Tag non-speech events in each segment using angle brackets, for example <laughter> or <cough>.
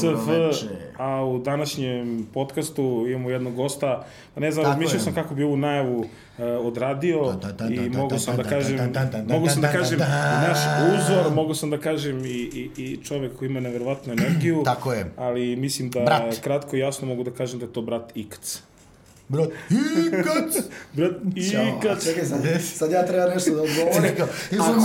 THCF, a u današnjem podcastu imamo jednog gosta, pa ne znam, razmišljao sam kako bi ovu najavu uh, odradio i mogu sam da kažem, mogu sam da kažem naš uzor, mogu sam da kažem i, i, i čovek koji ima neverovatnu energiju. Tako je. Ali mislim da brat. kratko i jasno mogu da kažem da je to brat Ikc. Brat, ikac! <laughs> Brat, ikac! Čekaj, sad, sad ja treba nešto da odgovorim. Ako,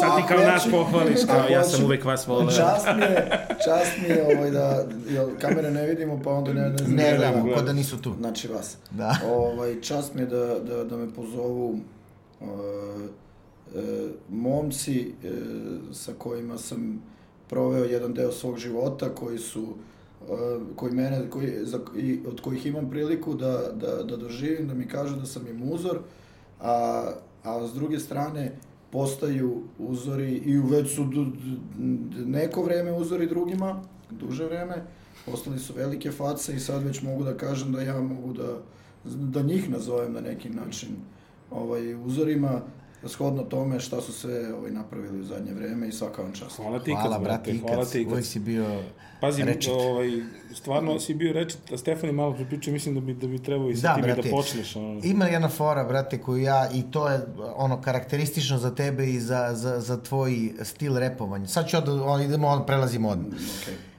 sad ti kao naš pohvališ, kao ja sam uvek vas volio. Čast mi je, čast mi je ovaj, da jel, kamere ne vidimo, pa onda ne, ne znam. Ne gledamo, kod da nisu tu. Znači vas. Da. Ovaj, čast mi je da, da, da me pozovu uh, uh, momci uh, sa kojima sam proveo jedan deo svog života, koji su koji mene, koji, za, i, od kojih imam priliku da, da, da doživim, da mi kažu da sam im uzor, a, a s druge strane postaju uzori i već su neko vreme uzori drugima, duže vreme, postali su velike face i sad već mogu da kažem da ja mogu da, da njih nazovem na neki način ovaj, uzorima, shodno tome šta su sve ovaj, napravili u zadnje vreme i svaka vam čast. Hvala ti, hvala, brate, hvala ti. Uvijek si bio Pazi, rečit. ovaj, stvarno si bio rečit, a Stefani malo pripričao, mislim da bi, da bi trebao i sa da, brate, da počneš. Ono. Ima jedna fora, brate, koju ja, i to je ono karakteristično za tebe i za, za, za tvoj stil repovanja. Sad ću da on, idemo, on, prelazimo od... Okay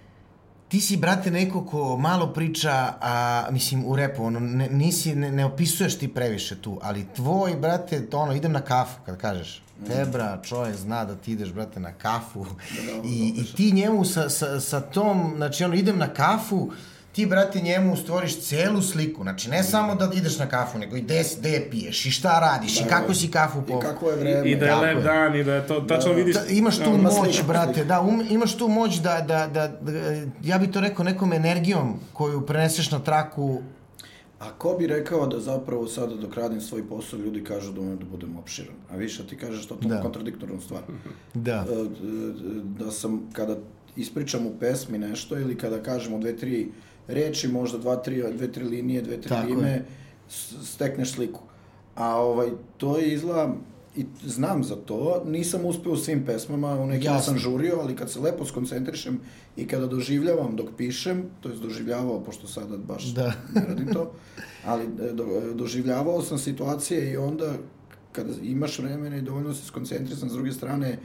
ti si, brate, neko ko malo priča, a, mislim, u repu, ono, ne, nisi, ne, ne opisuješ ti previše tu, ali tvoj, brate, to ono, idem na kafu, kad kažeš, Tebra, čovjek zna da ti ideš, brate, na kafu. Da, da, i, i ti njemu sa, sa, sa tom, znači, ono, idem na kafu, ti, brate, njemu stvoriš celu sliku. Znači, ne samo da ideš na kafu, nego i gde, gde piješ, i šta radiš, da, i kako si kafu po... I kako je vreme. I, i da je lep dan, i da je to, tačno da, vidiš... Da, imaš tu da, moć, sliku, brate, da, um, imaš tu moć da, da, da, da, ja bi to rekao nekom energijom koju preneseš na traku A ko bi rekao da zapravo sada dok radim svoj posao ljudi kažu da umem da budem opširan? A više ti kažeš to, to da. kontradiktornu stvar. Da. E, da sam, kada ispričam u pesmi nešto ili kada kažemo dve, tri reči, možda dva, tri, dve, tri linije, dve, tri Tako rime, je. stekneš sliku. A ovaj, to je izgleda, i znam za to, nisam uspeo u svim pesmama, u nekima Jasne. sam žurio, ali kad se lepo skoncentrišem i kada doživljavam dok pišem, to je doživljavao, pošto sada baš da. ne radim to, ali e, do, doživljavao sam situacije i onda kada imaš vremena i dovoljno se skoncentrisan, s druge strane,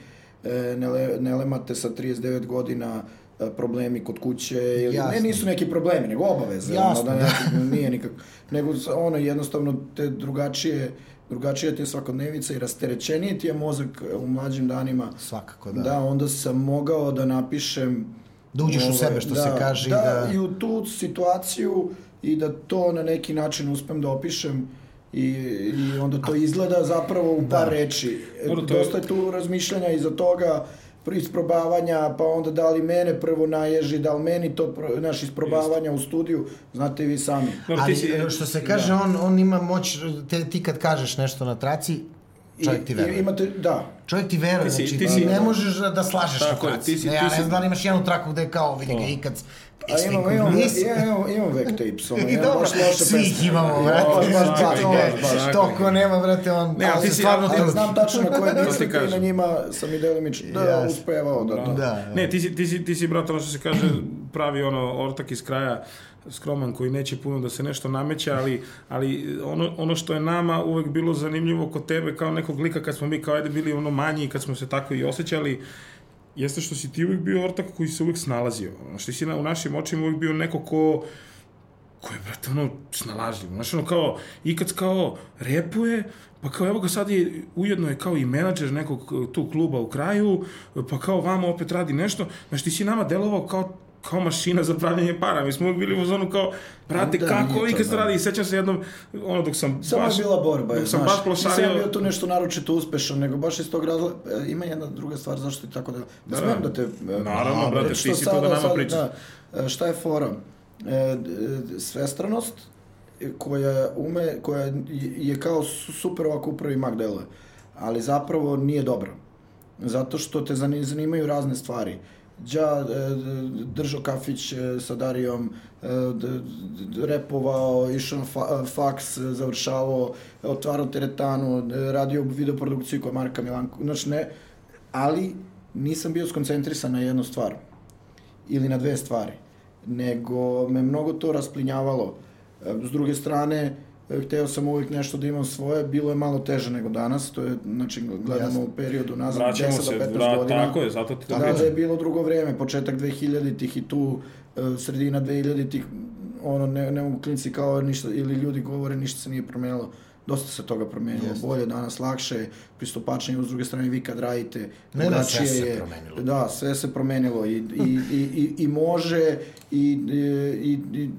e, ne, le, ne lemate sa 39 godina problemi kod kuće ili Jasne. ne nisu neki problemi nego obaveze Jasne, ono, da, da. <laughs> nije nikak nego ono jednostavno te drugačije drugačije ti je svakodnevica i rasterećenije ti je mozak u mlađim danima svakako da da onda sam mogao da napišem da uđeš ove, u sebe što da, se kaže da, da i u tu situaciju i da to na neki način uspem da opišem i, i onda to izgleda zapravo u par da. reči. Dosta je tu razmišljanja iza toga, isprobavanja, pa onda da li mene prvo naježi, da li meni to, naš isprobavanja Just. u studiju, znate vi sami. Ali si, što se kaže, da. on, on ima moć, te, ti kad kažeš nešto na traci, čovjek ti veruje. Imate, da. Čovjek ti veruje, znači ti, si, ne možeš da slažeš Tako na traci. Ti si, ne, ja ne znam da li imaš jednu traku gde je kao, vidi ga ikad, A imamo, imamo, imamo, imamo back tapes, ono, I dobro, svi ih imamo, brate. Baš, baš, baš, to ko nema, brate, on, ne, ali ti si, stvarno ali, znam tačno na koje nisam i na njima sam i delimično, da, yes. uspevao da to. Da, Ne, ti si, ti si, ti si, brate, ono što se kaže, pravi ono, ortak iz kraja, skroman koji neće puno da se nešto nameće, ali, ali ono, ono što je nama uvek bilo zanimljivo kod tebe kao nekog lika kad smo mi kao ajde bili ono manji kad smo se tako i osjećali, jeste što si ti uvijek bio ortak koji se uvijek snalazio. Ono, što si na, u našim očima uvijek bio neko ko ko je, brate, ono, snalažljiv. Znaš, ono, kao, i kad kao repuje, pa kao, evo ga sad je, ujedno je kao i menadžer nekog tu kluba u kraju, pa kao vama opet radi nešto. Znaš, ti si nama delovao kao kao mašina za pravljanje para. Mi smo bili u zonu kao, brate, da, kako i kad se radi, i sećam se jednom, ono, dok sam Samo baš... Samo je bila borba, dok sam znaš, baš plošario... Nisam bio tu nešto naročito uspešan, nego baš iz tog razloga, e, ima jedna druga stvar, zašto ti tako da... Da, da da te... E, Naravno, brate, ti si to da nama pričaš. Da, e, šta je fora? E, svestranost, koja ume, koja je kao super ovako upravi mag deluje, ali zapravo nije dobra. Zato što te zanimaju razne stvari. Đa e, držao kafić e, sa Darijom, e, repovao, išao na faks, završavao, otvarao teretanu, radio videoprodukciju koja Marka Milanko, znači ne, ali nisam bio skoncentrisan na jednu stvar. ili na dve stvari, nego me mnogo to rasplinjavalo. S druge strane, hteo sam uvijek nešto da imam svoje, bilo je malo teže nego danas, to je, znači, gledamo u periodu nazad 10 Vraćamo do se, 15 vra, godina. tako je, zato ti to Tada je bilo drugo vreme, početak 2000-ih i tu e, sredina 2000-ih, ono, ne, ne mogu klinci kao ništa, ili ljudi govore ništa se nije promenilo. Dosta se toga promenilo, Jeste. bolje danas, lakše, pristupačnije, uz druge strane vi kad radite, Ne, ne, sve se je. promenilo. Da, sve se promenilo i, i, i, i, i može i, i, i,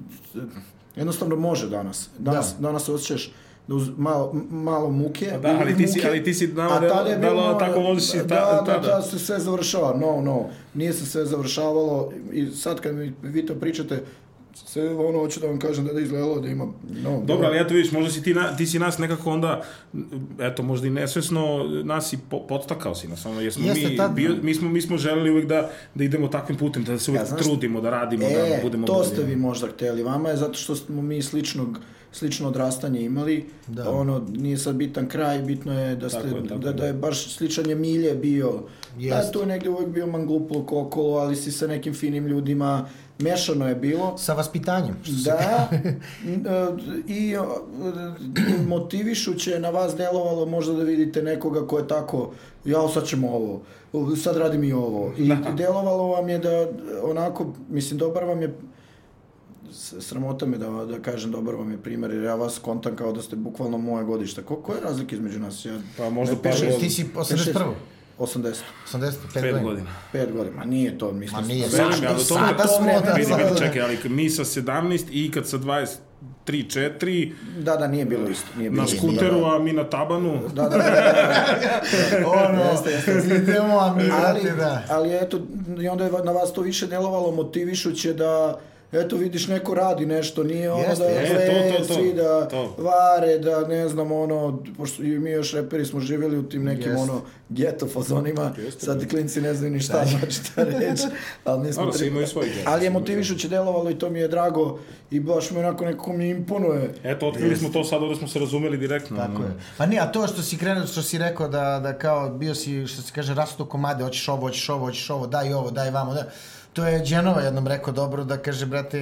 jednostavno može danas. Danas, danas se osjećaš da uz malo, malo muke. Da, ali ti si- muke, ali ti si nama da- da tako možeš i ta- da, da, tada? da, se sve završava. No, no, nije se sve završavalo i sad kad mi vi to pričate, sve ono, hoću da vam kažem da je izgledalo da ima... No, Dobro, ali eto vidiš, možda si ti, na, ti si nas nekako onda, eto, možda i nesvesno, nas i po, podstakao si nas, ono, jer smo Jeste, mi, tad- bio, mi, smo, mi smo želeli uvijek da, da idemo takvim putem, da se uvijek Ja, znaš- trudimo, da radimo, E, da budemo to ste vi možda hteli. Vama je zato što smo mi sličnog slično odrastanje imali. Da. Ono, nije sad bitan kraj, bitno je da, ste, Tako je, tako da, je. da je baš sličan je milje bio. Da, Jest. tu je negdje uvijek bio mangupluk okolo, ali si sa nekim finim ljudima. Mešano je bilo. Sa vaspitanjem. što Da, <laughs> i motivišuće je na vas delovalo možda da vidite nekoga ko je tako, ja sad ćemo ovo, sad radim i ovo. I delovalo vam je da onako, mislim, dobar vam je sramota me da, da kažem dobar vam je primjer, jer ja vas kontam kao da ste bukvalno moje godište. Ko, koja je razlika između nas? Ja, Pa možda ne, godina. Ti si pet, šest- 81. 80. 85 Pet godina. godina. 5 godina. Ma nije to, mislim. Ma nije, to- sada to smo, da, Vidi, vidi, čekaj, ali mi sa 17 i kad sa 23, 4 Da, da, nije bilo isto. Nije bilo na skuteru, da, da. a mi na tabanu. Da, da, da, da. <laughs> ono, Jeste, jeste. idemo, a mi ali, da. ali eto, i onda je na vas to više delovalo motivišuće da eto vidiš neko radi nešto, nije ono Jeste, da zle, to, to, to, svi da to. vare, da ne znam ono, pošto i mi još reperi smo živjeli u tim nekim Jeste. ono geto fazonima, Jeste, sad klinci ne znaju ni šta znači ta reč, ali nismo svi tri- imaju svoj geto, ali je motivišuće delovalo i to mi je drago i baš mi onako nekako mi imponuje. Eto, otkrili smo to sad, ovdje smo se razumeli direktno. Tako ono. je. Pa nije, a to što si krenuo, što si rekao da, da kao bio si, što se kaže, rasto komade, hoćeš ovo, hoćeš ovo, hoćeš ovo, daj ovo, daj vamo, da. To je Đenova jednom rekao dobro da kaže, brate,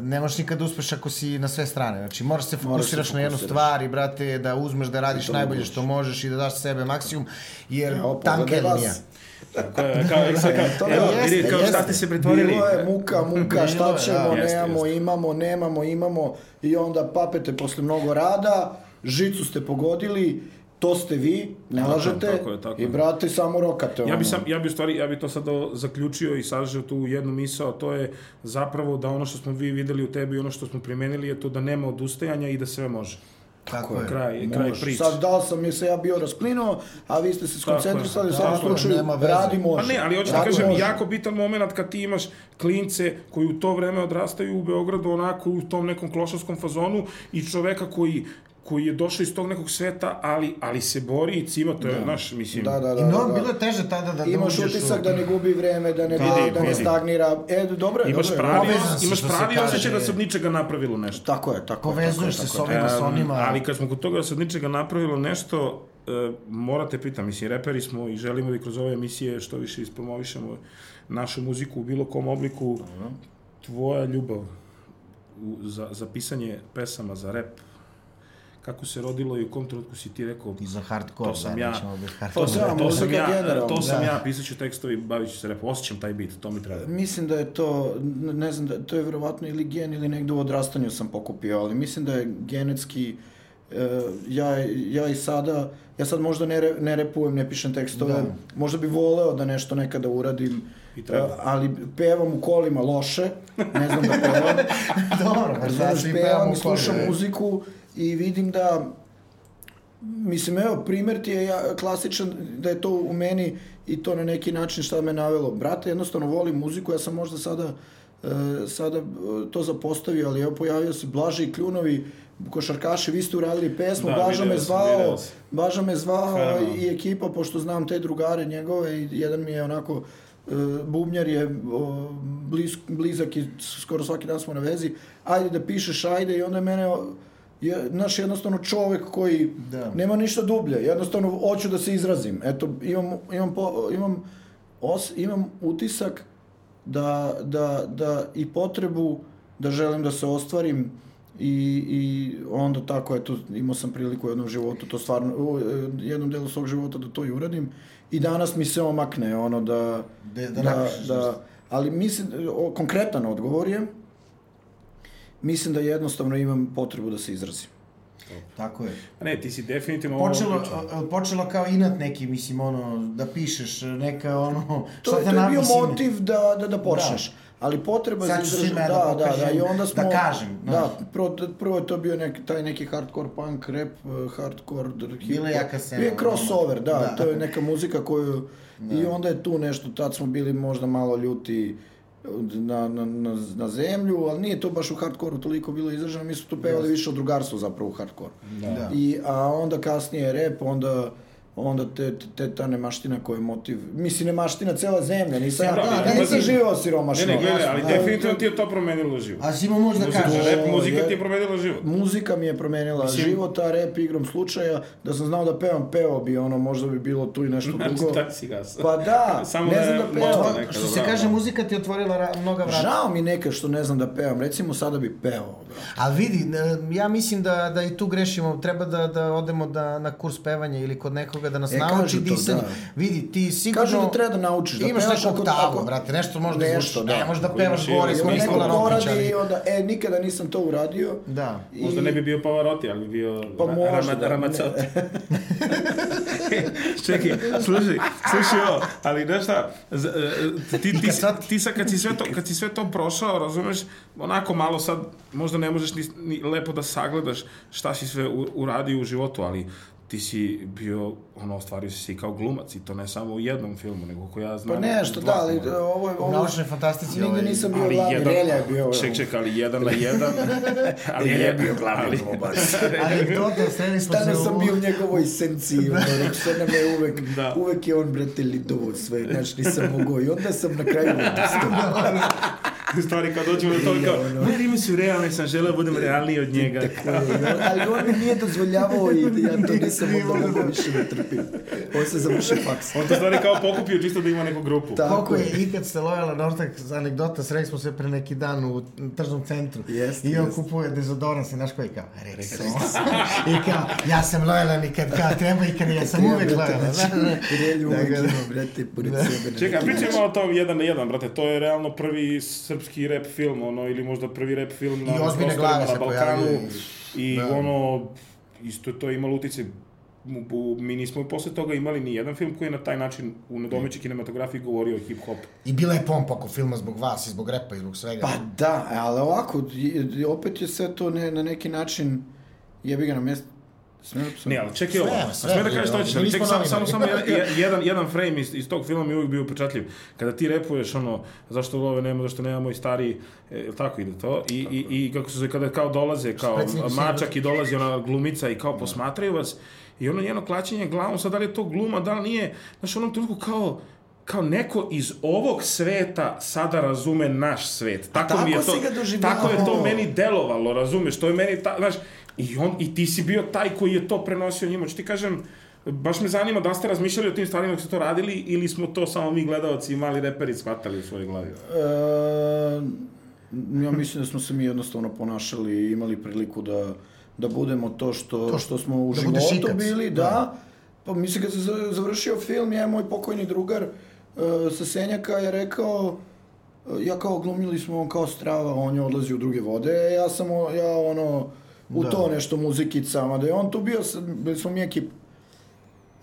ne možeš nikad uspeš ako si na sve strane. Znači, moraš se Moraš se fokusiraš na jednu fokusiraš. stvar i, brate, da uzmeš da radiš najbolje što možeš i da daš sebe maksimum, jer Evo, tanka je linija. Tako je, kao, kao, To kao, evo, jeste, vidi, kao šta jeste. ste se pretvorili. Bilo je muka, muka, šta je, ćemo, da. Nemamo, jeste. imamo, nemamo, imamo i onda papete posle mnogo rada, žicu ste pogodili, to ste vi, ne Tako lažete tako je, tako i je. brate samo rokate. Ja bi sam, ja bi u stvari, ja bi to sad zaključio i sažeo tu jednu misao, to je zapravo da ono što smo vi videli u tebi i ono što smo primenili je to da nema odustajanja i da sve može. Tako je. Kraj, kraj priče. Sad da li sam je se ja bio rasplinuo, a vi ste se skoncentrisali u Tako je, slučaju, nema veze. radi može. Pa ne, ali hoću da kažem, može. jako bitan moment kad ti imaš klince koji u to vreme odrastaju u Beogradu onako u tom nekom klošarskom fazonu i čoveka koji koji je došao iz tog nekog sveta, ali, ali se bori i cima, to je naš, mislim, Da, da, da. I no, da, da. bilo je teže tada da, da Imaš utisak u- da ne gubi vreme, da ne, Vidi, da ne vidi. stagnira. E, dobro je, imaš dobro je. pravi, Povezan imaš pravi osjećaj da se od ničega napravilo nešto. Tako je, tako je. Povezuješ tako se tako s ovima, sa onima. Ali kad smo kod toga da se od ničega napravilo nešto, e, morate pitam, mislim, reperi smo i želimo da kroz ove emisije što više ispromovišemo našu muziku u bilo kom obliku. Tvoja ljubav u, za, za pisanje pesama, za rep, kako se rodilo i u kom trenutku si ti rekao I za hardcore, to sam da, ja, nećemo biti to sam, Da, to sam ja, to sam da. ja, pisat ću tekstovi, bavit ću se rep, osjećam taj bit, to mi treba. Mislim da je to, ne znam, da, to je verovatno ili gen ili negde u odrastanju sam pokupio, ali mislim da je genetski, e, ja, ja i sada, ja sad možda ne, re, ne repujem, ne pišem tekstove, Da. možda bi voleo da nešto nekada uradim, I treba. e, ali pevam u kolima loše, ne znam da pevam, <laughs> Dobro, Znaš, svi pevam i slušam muziku i vidim da Mislim, evo, primjer ti je ja, klasičan da je to u meni i to na neki način šta me navelo. Brate, jednostavno volim muziku, ja sam možda sada, e, sada e, to zapostavio, ali evo pojavio se Blaže i Kljunovi, košarkaši, vi ste uradili pesmu, Da, Blaža me zvao. Blaža me zvao Fenomenalno. i ekipa, pošto znam te drugare njegove, i jedan mi je onako, e, bubnjar je o, bliz, blizak i skoro svaki dan smo na vezi, ajde da pišeš, ajde, i onda je mene, je, znaš, jednostavno čovek koji Da. nema ništa dublje, jednostavno hoću da se izrazim. Eto, imam, imam, po, imam, os, imam utisak da, da, da i potrebu da želim da se ostvarim i, i onda tako, eto, imao sam priliku u jednom životu, to stvarno, u jednom delu svog života da to i uradim. I danas mi se omakne, ono, da... Da- da da, napišeš da, ali mislim, o, konkretan odgovor je, mislim da jednostavno imam potrebu da se izrazim. Tako je. A Ne, ti si definitivno... Počelo, a- a- počelo kao inat neki, mislim, ono, da pišeš neka, ono, To, šta to je bio motiv da, da, da počneš. Ali potreba Sad za svima da da, da, da, i onda smo... da kažem, Da, znaš. prvo, prvo je to bio nek, taj neki hardcore punk, rap, uh, hardcore, Bila je jaka scena, Bio je crossover, da, da. to je neka muzika koju... I onda je tu nešto, tad smo bili možda malo ljuti na, na, na, na zemlju, ali nije to baš u hardcore toliko bilo izraženo, mi smo tu pevali više o drugarstvu zapravo u hardcore. Da. I, a onda kasnije rap, onda onda te, te ta nemaština koja je motiv, mislim nemaština cela zemlja, nisam, Da, ja, da, ja da, nisam da. živeo Ne, siromašno. ne, gledaj, ali Da, definitivno ti je to promenilo život. A si imao moć da Muzika, kažeš. rap muzika ti je promenila život. Muzika mi je promenila Mislim- život, a rap igrom slučaja, da sam znao da pevam, peo bi, ono, možda bi bilo tu i nešto <laughs> Znači, drugo. tak si gasa. Pa da, <laughs> Samo ne da znam da možda pevam. Što se kaže, da. muzika ti je otvorila mnoga vrata. Žao mi neka što ne znam da pevam, recimo sada bi pevao. Ali vidi, e, ja mislim da, da i tu grešimo, treba da, da odemo da, na kurs pevanja ili kod nekoga da nas E, nauči disanje. da. Vidi, ti sigurno... Kažu da treba da naučiš, da Imaš neku ako- oktavu, ako- brate, nešto možda Nešto, nešto, da. Ne, možda pevaš gore, smo Nikola Rokić, poradi ali... i onda, e, nikada nisam to uradio. Da. I- Možda ne bi bio Pavarotti, ali bi bio Pa Ra- možda, Rama- da. <laughs> Čekaj, slušaj, slušaj ovo, ali znaš šta, z- e, ti, ti, Kacati. ti sad kad si, sve to, kad si sve to prošao, razumeš, onako malo sad, možda ne možeš ni, ni lepo da sagledaš šta si sve u- uradio u životu, ali ti si bio, ono, ostvario si se i kao glumac i to ne samo u jednom filmu, nego ko ja znam. Pa nešto, da, ali filma. ovo je... U Ovo, naučnoj fantastici Nigde ovaj... nisam bio ali glavni, jedan, Relja je bio... ček, ček, ali jedan na jedan. <laughs> ali Relja je bio glavni ali- glumac. <laughs> Anegdota, sreli smo se Stano sam u... bio u njegovoj esenciji, ono, <laughs> što nam je uvek, Da. uvek je on, brate, lidovo sve, znaš, nisam mogao. I onda sam na kraju. U <laughs> stvari, kad dođemo do toga, kao, moje rime su realne, sam želeo da budem realniji od njega. Tako ali on mi nije dozvoljavao i ja to nisam onda mogao više da trpim. On se završio faks. On to stvari kao pokupio čisto da ima neku grupu. Tako Koliko je ikad ste lojalan ortak za anegdota, sreli smo se pre neki dan u tržnom centru. Jeste, I on jeste. kupuje dezodorans i znaš koji kao, Rexona. <laughs> I kao, ja sam lojalan i kad kao treba i kad ja sam uvek lojalan. Relju uvek Dakle, ima, brate, pored sebe. na Čekaj, neki pričajmo o tom jedan na jedan, brate, to je realno prvi srpski rap film, ono, ili možda prvi rap film na I prostorima glave na se Balkanu. pojavljaju. I Da. ono, isto je to imalo utice mi nismo posle toga imali ni jedan film koji je na taj način u domaćoj kinematografiji govorio o hip-hop. I bila je pompa oko filma zbog vas i zbog repa i zbog svega. Pa da, ali ovako, i- i opet je sve to ne, na neki način, jebi ga na mjestu. Smijem Ne, ali čekaj Sve, ovo. sve, Sve da kažeš ali čekaj, samo, samo, samo <laughs> jedan, jedan, frame iz, iz tog filma mi je uvijek bio upečatljiv. Kada ti repuješ ono, zašto love nema, zašto nemamo i stariji, e, tako ide to? I, i, i kako su se, kada kao dolaze, kao mačak i dolazi ona glumica i kao posmatraju vas, i ono njeno klačenje glavom, sad da li je to gluma, da li nije, znaš, onom trenutku kao, kao neko iz ovog sveta sada razume naš svet. Tako, mi je tako to, tako je to meni delovalo, razumeš, to je meni, ta, znaš, i, on, i ti si bio taj koji je to prenosio njima. Ću ti kažem, baš me zanima da ste razmišljali o tim stvarima dok ste to radili ili smo to samo mi gledalci i mali reperi shvatali u svojoj glavi. E, ja mislim da smo se mi jednostavno ponašali i imali priliku da, da budemo to što, To što smo u da životu bili, da. Pa mislim kad se za- završio film, je moj pokojni drugar e, sa Senjaka je rekao e, ja kao glumili smo on kao strava, on je odlazi u druge vode, ja sam ja ono u Da. to nešto muzikicama, da je on tu bio, bili smo mi ekip.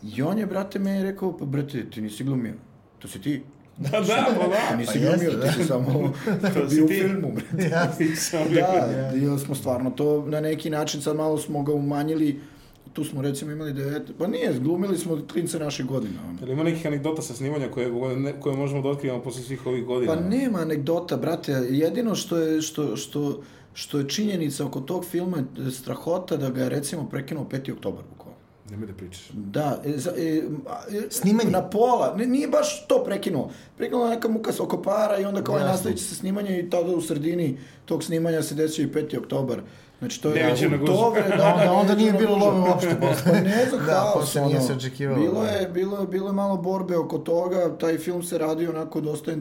I on je, brate, meni rekao, pa brate, ti nisi glumio, to si ti. Da, da, pa da. Ti nisi Pa glumio, da. ti si samo bio u filmu, bre. Ja. Da, i smo stvarno to na neki način, sad malo smo ga umanjili, tu smo recimo imali devet, pa nije, glumili smo klince naših godina. ono. Ima nekih anegdota sa snimanja koje, ne- koje možemo da otkrivamo posle svih ovih godina? Pa nema anegdota, brate, jedino što je, što, što, što je činjenica oko tog filma je strahota da ga je recimo prekinuo 5. oktobar bukvalno. Nemoj da pričaš. Da, e, za, e, a, e, Snimanje? Na pola, ne, nije baš to prekinuo. Prekinuo neka muka s oko para i onda kao je nastavit će se snimanje i tada u sredini tog snimanja se desio i 5. oktobar. Znači to je Neviđena gužva. oktobre, da, <laughs> Onda- da, onda nije neviđena bilo love uopšte posle. Pa ne znam, <laughs> Da, haos, posle nije ono. se očekivalo, Bilo da. je, bilo, je- bilo je malo borbe oko toga, taj film se radio onako dosta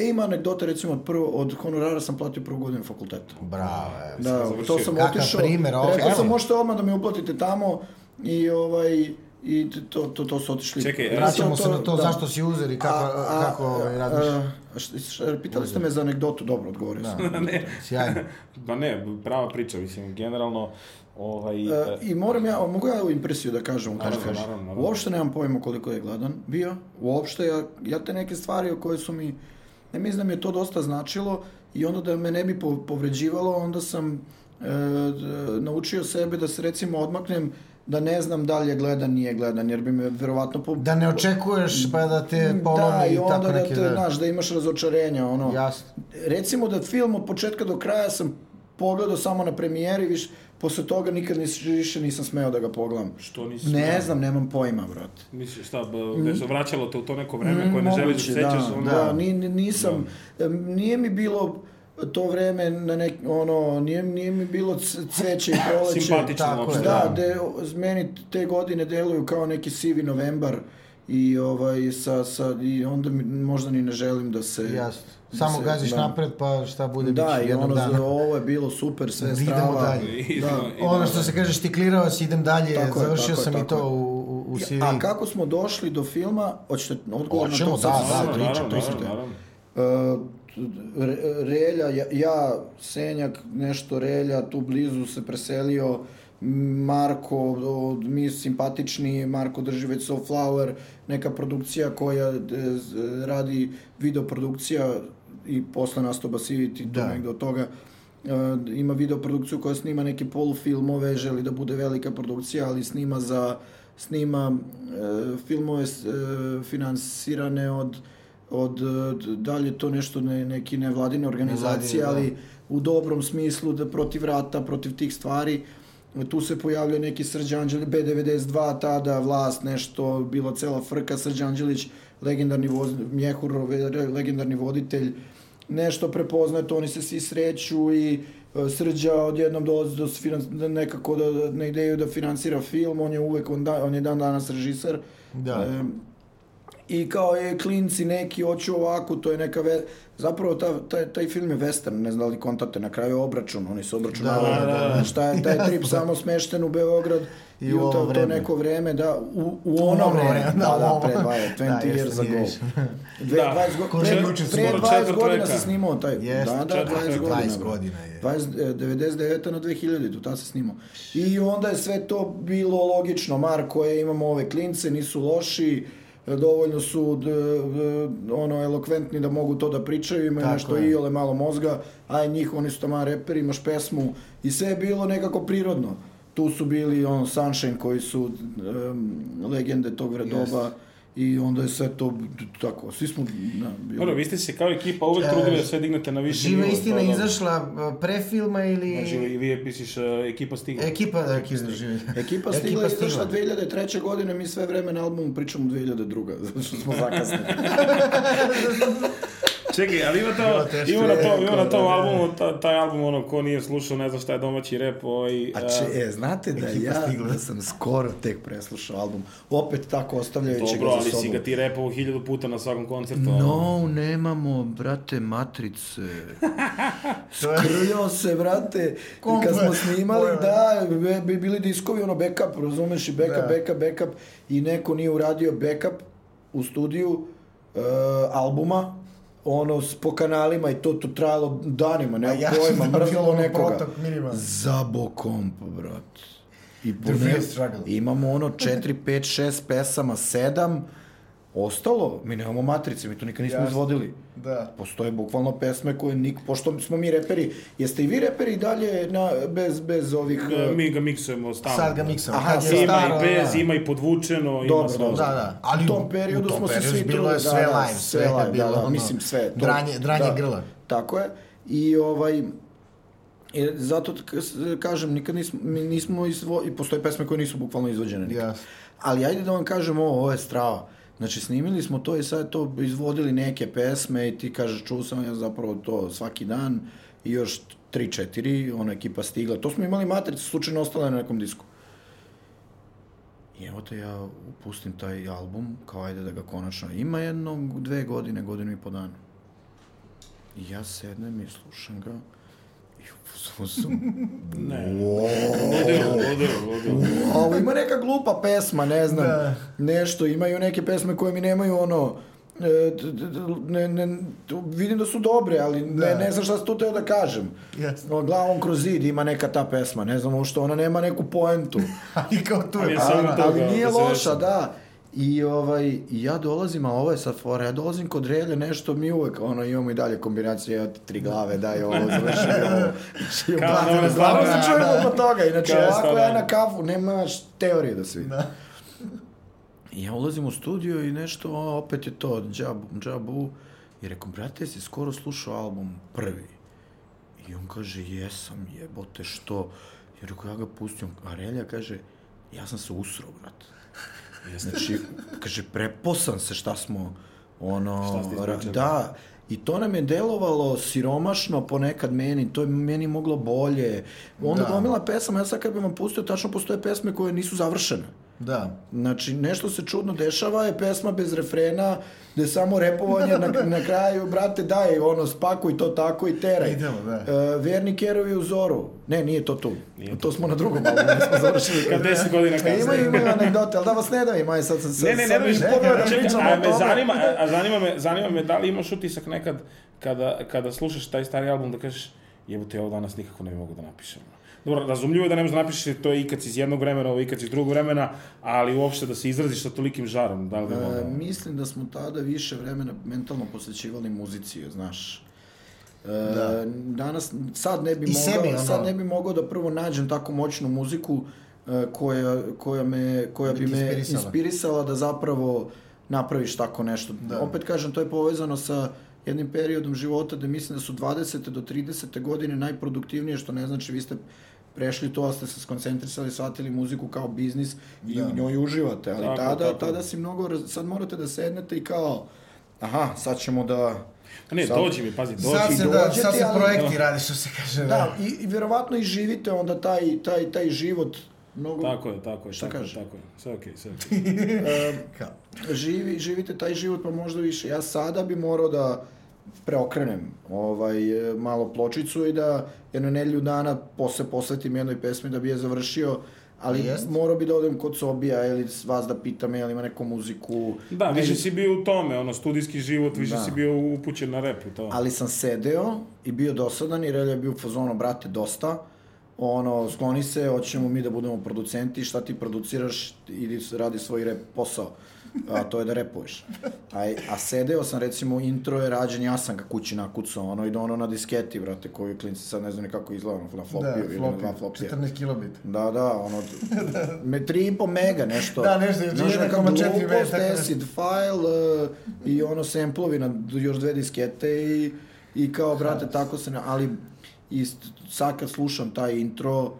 E, ima anegdota, recimo, od, prvo, od honorara sam platio prvu godinu fakulteta. Bravo, evo. Da, završio. to sam Kakav otišao. primer, ovo, Rekao sam, možete odmah da mi uplatite tamo i ovaj i to, to, to su otišli. Čekaj, Vraćamo se na to da. zašto si uzer i kako, A- a- kako ovaj, radiš. a, šta- šta- pitali ste me za anegdotu, dobro, odgovorio sam. <laughs> ne, Sjajno. <laughs> pa ne, prava priča, mislim, generalno, ovaj... E, I moram ja, mogu ja ovu impresiju da kažem u? Naravno, naravno, naravno. Uopšte nemam pojma koliko je gladan bio. Uopšte, ja, ja te neke stvari o koje su mi, ne mislim da mi je to dosta značilo i onda da me ne bi po- povređivalo, onda sam e, naučio sebe da se recimo odmaknem da ne znam da li je gledan, nije gledan, jer bi me verovatno... Po... Da ne očekuješ pa da te da, polomi i i onda tako da neke... te, znaš, da imaš razočarenja, ono. Jasno. Recimo da film od početka do kraja sam pogledao samo na premijeri, viš, posle toga nikad nis, više nisam smeo da ga pogledam. Što nisi Ne smeo? znam, nemam pojma, brate. Misliš, šta, b- nešto vraćalo te u to neko vreme koje ne želiš da sećaš? da, ono- da, ni, ni- nisam, em, nije mi bilo to vreme na nek, ono, nije, nije mi bilo cveće i proleće. Simpatično tako je, Da, de, meni te godine deluju kao neki sivi novembar i ovaj sa, sa i onda mi, možda ni ne želim da se Jasno. da Samo se- gaziš da. napred pa šta bude Da, biće i jednog ono, dana. ovo je bilo super, sve Idemo strava. dalje. <laughs> I- Da. i- Ono što se kaže štiklirao si, idem dalje, Tako je, završio tako je, sam i tako to je. u, u, u CV. A kako smo došli do filma? Hoćete odgovor na to? da, da, priča, naravno. Uh, Re- Relja, ja, ja, Senjak, nešto Relja, tu blizu se preselio, Marko, od, mi simpatični, Marko drži već Soulflower, neka produkcija koja e, z- radi videoprodukcija i posle nastoba Basiviti, Da. da. negde od toga. Uh, ima videoprodukciju koja snima neke polufilmove, želi da bude velika produkcija, ali snima za snima e, filmove e, finansirane od od e, da li je to nešto ne, neki nevladine organizacije, Nevladine, ali u dobrom smislu da protiv rata, protiv tih stvari. Tu se pojavljuje neki Srđan Anđelić, B92, tada vlast, nešto, bila cela frka, Srđan Anđelić, legendarni voz, Mjehur, legendarni voditelj, nešto prepoznaje to, oni se svi sreću i e, Srđa odjednom dolazi do da nekako da, na ideju da finansira film, on je uvek, on, da, on je dan danas režiser. Da. Em, i kao je klinci neki hoću ovako, to je neka ve... zapravo ta, taj, taj film je western, ne znam da li kontate, na kraju je obračun, oni su obračunavali, Da, da, da. šta je taj trip <laughs> samo smešten u Beograd I i, u to, to vreme. neko vreme, da, u, u ono ono vreme, vreme, da, da, da, pre 20, 20 Da, years ago. Dve, Da. 20 go, pre, pre skoro. 20 Četvrt godina se snimao taj, Jeste, da, da, četvrt 20 veka. godina. 20 bro. godina je. 20, e, 99. na 2000, tu ta se snimao. I onda je sve to bilo logično. Marko je, imamo ove klince, nisu loši, e, dovoljno su d, d, ono elokventni da mogu to da pričaju, imaju Tako nešto je. i ole malo mozga, a i njih, oni su tamo reperi, imaš pesmu i sve je bilo nekako prirodno. Tu su bili on Sunshine koji su em, legende tog vre- Jeste. I onda je sve to tako, svi smo na, bili. Dobro, vi ste se kao ekipa uvek E, trudili da sve dignete na više Živa istina je dobro. izašla e, pre filma ili... Znači, i vi pišiš uh, ekipa stigla. Ekipa, da, ekipa živa. Ekipa stigla je izašla 2003. godine, mi sve vreme na albumu pričamo 2002. <laughs> zato što smo zakasnili. <laughs> <laughs> Čekaj, ali ima to, ima na to, E, ima na tom albumu, ta, taj album, ono, ko nije slušao, ne zna šta je domaći rep, ovaj... A če, e, znate da ja stigla. da sam skoro tek preslušao album, opet tako ostavljajući Dobro, ga ali za si sobom. ga ti repovao hiljadu puta na svakom koncertu. No, nemamo, brate, matrice. <laughs> To je- Krljao se, brate. Kad smo snimali, da, bi bili diskovi, ono, backup, razumeš, i backup, Da. backup, backup. I neko nije uradio backup u studiju e, albuma, ono, po kanalima i to, to trajalo danima, A ja pojma, bilo nekoga. protok minimalno. Zabo komp, brat. I po ne- imamo ono 4, 5, 6 pesama, 7, ostalo, mi nemamo matrice, mi to nikad nismo izvodili. Da. Postoje bukvalno pesme koje nik, pošto smo mi reperi, jeste i vi reperi i dalje na, bez, bez ovih... E, Mi ga miksujemo stalno. Sad ga miksamo. Aha, Kad je Ima staro, i bez, da. ima i podvučeno, ima Dobro, sve. dobro. Da, da. Ali u tom periodu u tom smo se periodu svi bilo je sve da, da, live, sve je live, bilo da, da, ono, mislim sve. To, dranje- dranje grla. Tako je. I ovaj, E, zato kažem, nikad nismo, mi nismo izvo... i postoje pesme koje nisu bukvalno izvođene nikad. Jasno. Ali ajde da vam kažem ovo, ovo je strava. Znači, snimili smo to i sad to izvodili neke pesme i ti kažeš, čuo sam ja zapravo to svaki dan i još 3-4, ona ekipa stigla. To smo imali matrice, slučajno ostale na nekom disku. I evo te ja pustim taj album, kao ajde da ga konačno ima jedno, dve godine, godinu i po dana. I ja sednem i slušam ga i u fazonu sam, Ne. wow, Ludilo, ludilo, ludilo. ovo ima neka glupa pesma, ne znam, Da. nešto, imaju neke pesme koje mi nemaju ono, e, ne, ne, vidim da su dobre, ali ne, Da. ne znam šta sam tu teo da kažem. O, glavom kroz zid ima neka ta pesma, ne znam što, ona nema neku poentu. Ali kao tu Ali je to. ali da, nije da se loša, da. I ovaj, ja dolazim, a ovo je sad fora, ja dolazim kod Relje, nešto mi uvek, ono, imamo i dalje kombinacije, ja ti tri glave, daj ovo, <laughs> završi ovo. Znači, Kao nove stvarno se čujemo oko toga, inače, Kao ovako ja na kafu, nemaš teorije da se vidi. Da. I ja ulazim u studio i nešto, a, opet je to, džabu, džabu. I rekom, brate, si skoro slušao album prvi? I on kaže, jesam, jebote, što? I rekao, ja ga pustim. A Relja kaže, ja sam se usro, brate. Znači, kaže, preposan se šta smo, ono, Šta ste da, i to nam je delovalo siromašno ponekad meni, to je meni moglo bolje. Onda Da. gomila pesama, ja sad kad bih vam pustio, tačno postoje pesme koje nisu završene. Da. Znači, nešto se čudno dešava, je pesma bez refrena, gde je samo repovanje na, <laughs> na kraju, brate, daj, ono, spakuj to tako i teraj. Idemo, da. E, verni kerovi u zoru. Ne, nije to tu. Nije to smo na drugom albumu, nismo završili. <laughs> Kad 10 godina E, kasnije. imaju, imaju anegdote, ali da vas ne davim, aj sad sam sad, Ne, ne, ne, ne, ne, da a me tome. zanima, a, a zanima me, zanima me da li imaš utisak nekad kada, kada slušaš taj stari album da kažeš jebote, ovo danas nikako ne bi mogu da napišem. Dobro, razumljivo je da ne možeš da napišeš to je ikad iz jednog vremena, ovo je ikad iz drugog vremena, ali uopšte da se izraziš sa tolikim žarom, da li bi E, mislim da smo tada više vremena mentalno posvećivali muzici, znaš. E, Da. danas, sad ne bi I mogao, sebi, ono- sad ne bi mogao da prvo nađem tako moćnu muziku e, koja, koja, me, koja Da bi me inspirisala. inspirisala da zapravo napraviš tako nešto. Da. Opet kažem, to je povezano sa jednim periodom života da mislim da su 20. do 30. godine najproduktivnije, što ne znači vi ste prešli to, ali ste se skoncentrisali, shvatili muziku kao biznis i Da. u njoj uživate, ali Tako, tada, tako. tada si mnogo, raz- sad morate da sednete i kao, aha, sad ćemo da... A ne, sad- dođi mi, pazi, dođi. Sad se, dođe da, sad se ali- projekti radi, što se kaže. Da, i, i vjerovatno i živite onda taj, taj, taj život mnogo... Tako je, tako je, Šta tako, kaže? tako je. Sve okej, sve okej. e, <laughs> Kao. živi, živite taj život pa možda više. Ja sada bi morao da preokrenem ovaj, e, malo pločicu i da jedno nedelju dana posle posvetim jednoj pesmi da bi je završio, ali Jest. morao bi da odem kod Sobija ili s vas da pitam je li ima neku muziku. Da, više Meni- si bio u tome, ono, studijski život, više Da. si bio upućen na rep i to. Ali sam sedeo i bio dosadan i Relja je bio u fazonu, brate, dosta. Ono, skloni se, hoćemo mi da budemo producenti, šta ti produciraš, idi radi svoj rep posao. A to je da repuješ. A, a sedeo sam, recimo, intro je rađen, ja sam ga kući nakucao, ono, i da ono na disketi, brate, koji klinci sad ne znam ni kako izgleda, ono, na Da, flopiju ili na dva flopija. 14 kilobit. Da, da, ono, me tri i po mega nešto. Da, nešto, neka 1,4 mega, glupost, tako nešto. acid file uh, i ono semplovi na još dve diskete i, i kao, brate, tako se, ali i sad kad slušam taj intro,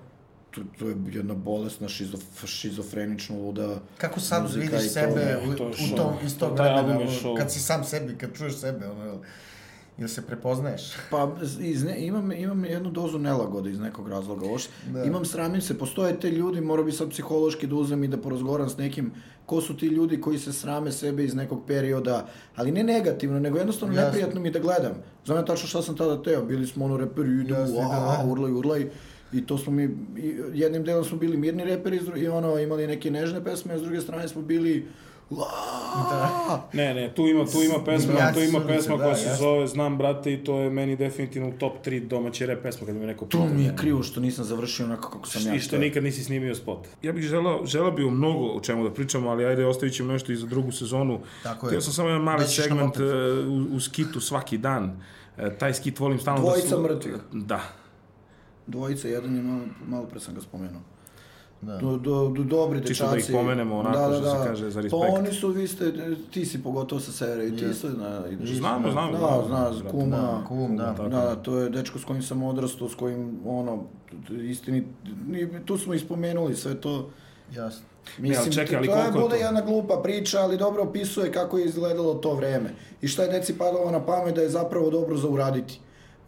to, to je jedna bolesna, šizof, šizofrenično luda Kako sad vidiš to, sebe u, to u show. tom ono, show. kad si sam sebi, kad čuješ sebe, ono, jel, se prepoznaješ? <laughs> Pa iz ne, imam, imam jednu dozu nelagode iz nekog razloga. Što- Da. Imam sramim se, postoje te ljudi, morao bi sad psihološki da uzem i da porazgovaram s nekim ko su ti ljudi koji se srame sebe iz nekog perioda, ali ne negativno, nego jednostavno Jasno. neprijatno mi da gledam. Znam ja tačno šta sam tada teo, bili smo ono reperi, a, da. urlaj, urlaj. I to smo mi, i jednim delom smo bili mirni reperi i ono, imali neke nežne pesme, a s druge strane smo bili "Ua!" <laughs> Ne, ne, tu ima, tu ima pesma, Ja tu ima pesma da, koja se jasno. zove Znam brate i to je meni definitivno u top 3 domaće rap pesma kad me neko To mi je krivo što nisam završio onako kako sam ja I što nikad nisi snimio spot. Ja bih želao, želao bi o mnogo o čemu da pričamo, ali ajde ostavit ćemo nešto i za drugu sezonu. Tako je. Htio sam samo jedan mali nam segment e, u, u skitu svaki dan. E, taj skit volim stalno Dvojica da... mrtvih. Da. Dvojica, jedan je malo, malo pre sam ga spomenuo. Da. Do, do, do, dobri Čisto dečaci. da ih pomenemo onako, što se kaže, za Pa respekt. oni su, vi ste, ti si pogotovo sa serije, i ti Yes. isto, na, ideš. Znamo, znamo, Da, znamo, zna, brate. kuma, Da, kum, da. Tako. Da, to je dečko s kojim sam odrastao, s kojim, ono, istini, ni- tu smo ispomenuli sve to. Jasno. Mislim, ali čekaj, ali to je bude to? jedna glupa priča, ali dobro opisuje kako je izgledalo to vreme. I šta je deci padalo na pamet da je zapravo dobro za uraditi.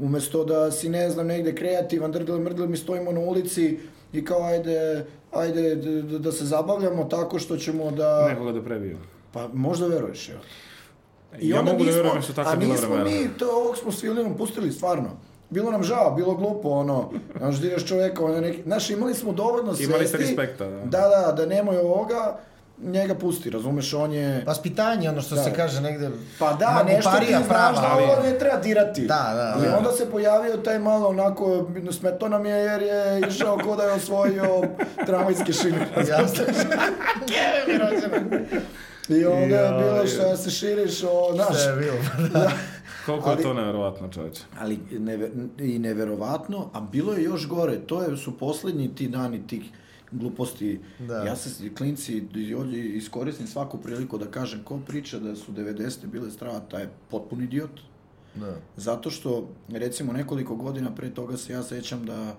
Umesto da si, ne znam, negde kreativan, drdle mrdle, mi stojimo na ulici i kao ajde, ajde d- d- da se zabavljamo tako što ćemo da... Nekoga da prebiju. Pa možda veruješ, evo. ja onda mogu da nismo- verujem da su takva A bila nismo vremena. mi, to ovog smo s Filinom pustili stvarno. Bilo nam žao, bilo glupo, ono, znaš, diraš čoveka, ono neki, znaš, imali smo dovoljno svesti. Imali ste respekta, da. Da, da, da nemoj ovoga, njega pusti, razumeš, on je... Vaspitanje, ono što Da. se kaže negde... Pa da, nešto ti znaš prava, da ali- ovo ne treba dirati. Da, da, I da. onda se pojavio taj malo onako, smeto nam je jer je išao ko da je osvojio tramvajske šine. <laughs> Jasno. I onda je Joj. bilo što se širiš o, znaš, Sve je bilo. Koliko Ali- je to neverovatno, čoveče. Ali neve, i neverovatno, a bilo je još gore, to je, su poslednji ti dani tih gluposti. Da. Ja se, klinci, ovdje iskoristim svaku priliku da kažem, ko priča da su 90. bile strava, taj je potpun idiot. Da. Zato što, recimo, nekoliko godina pre toga se ja sećam da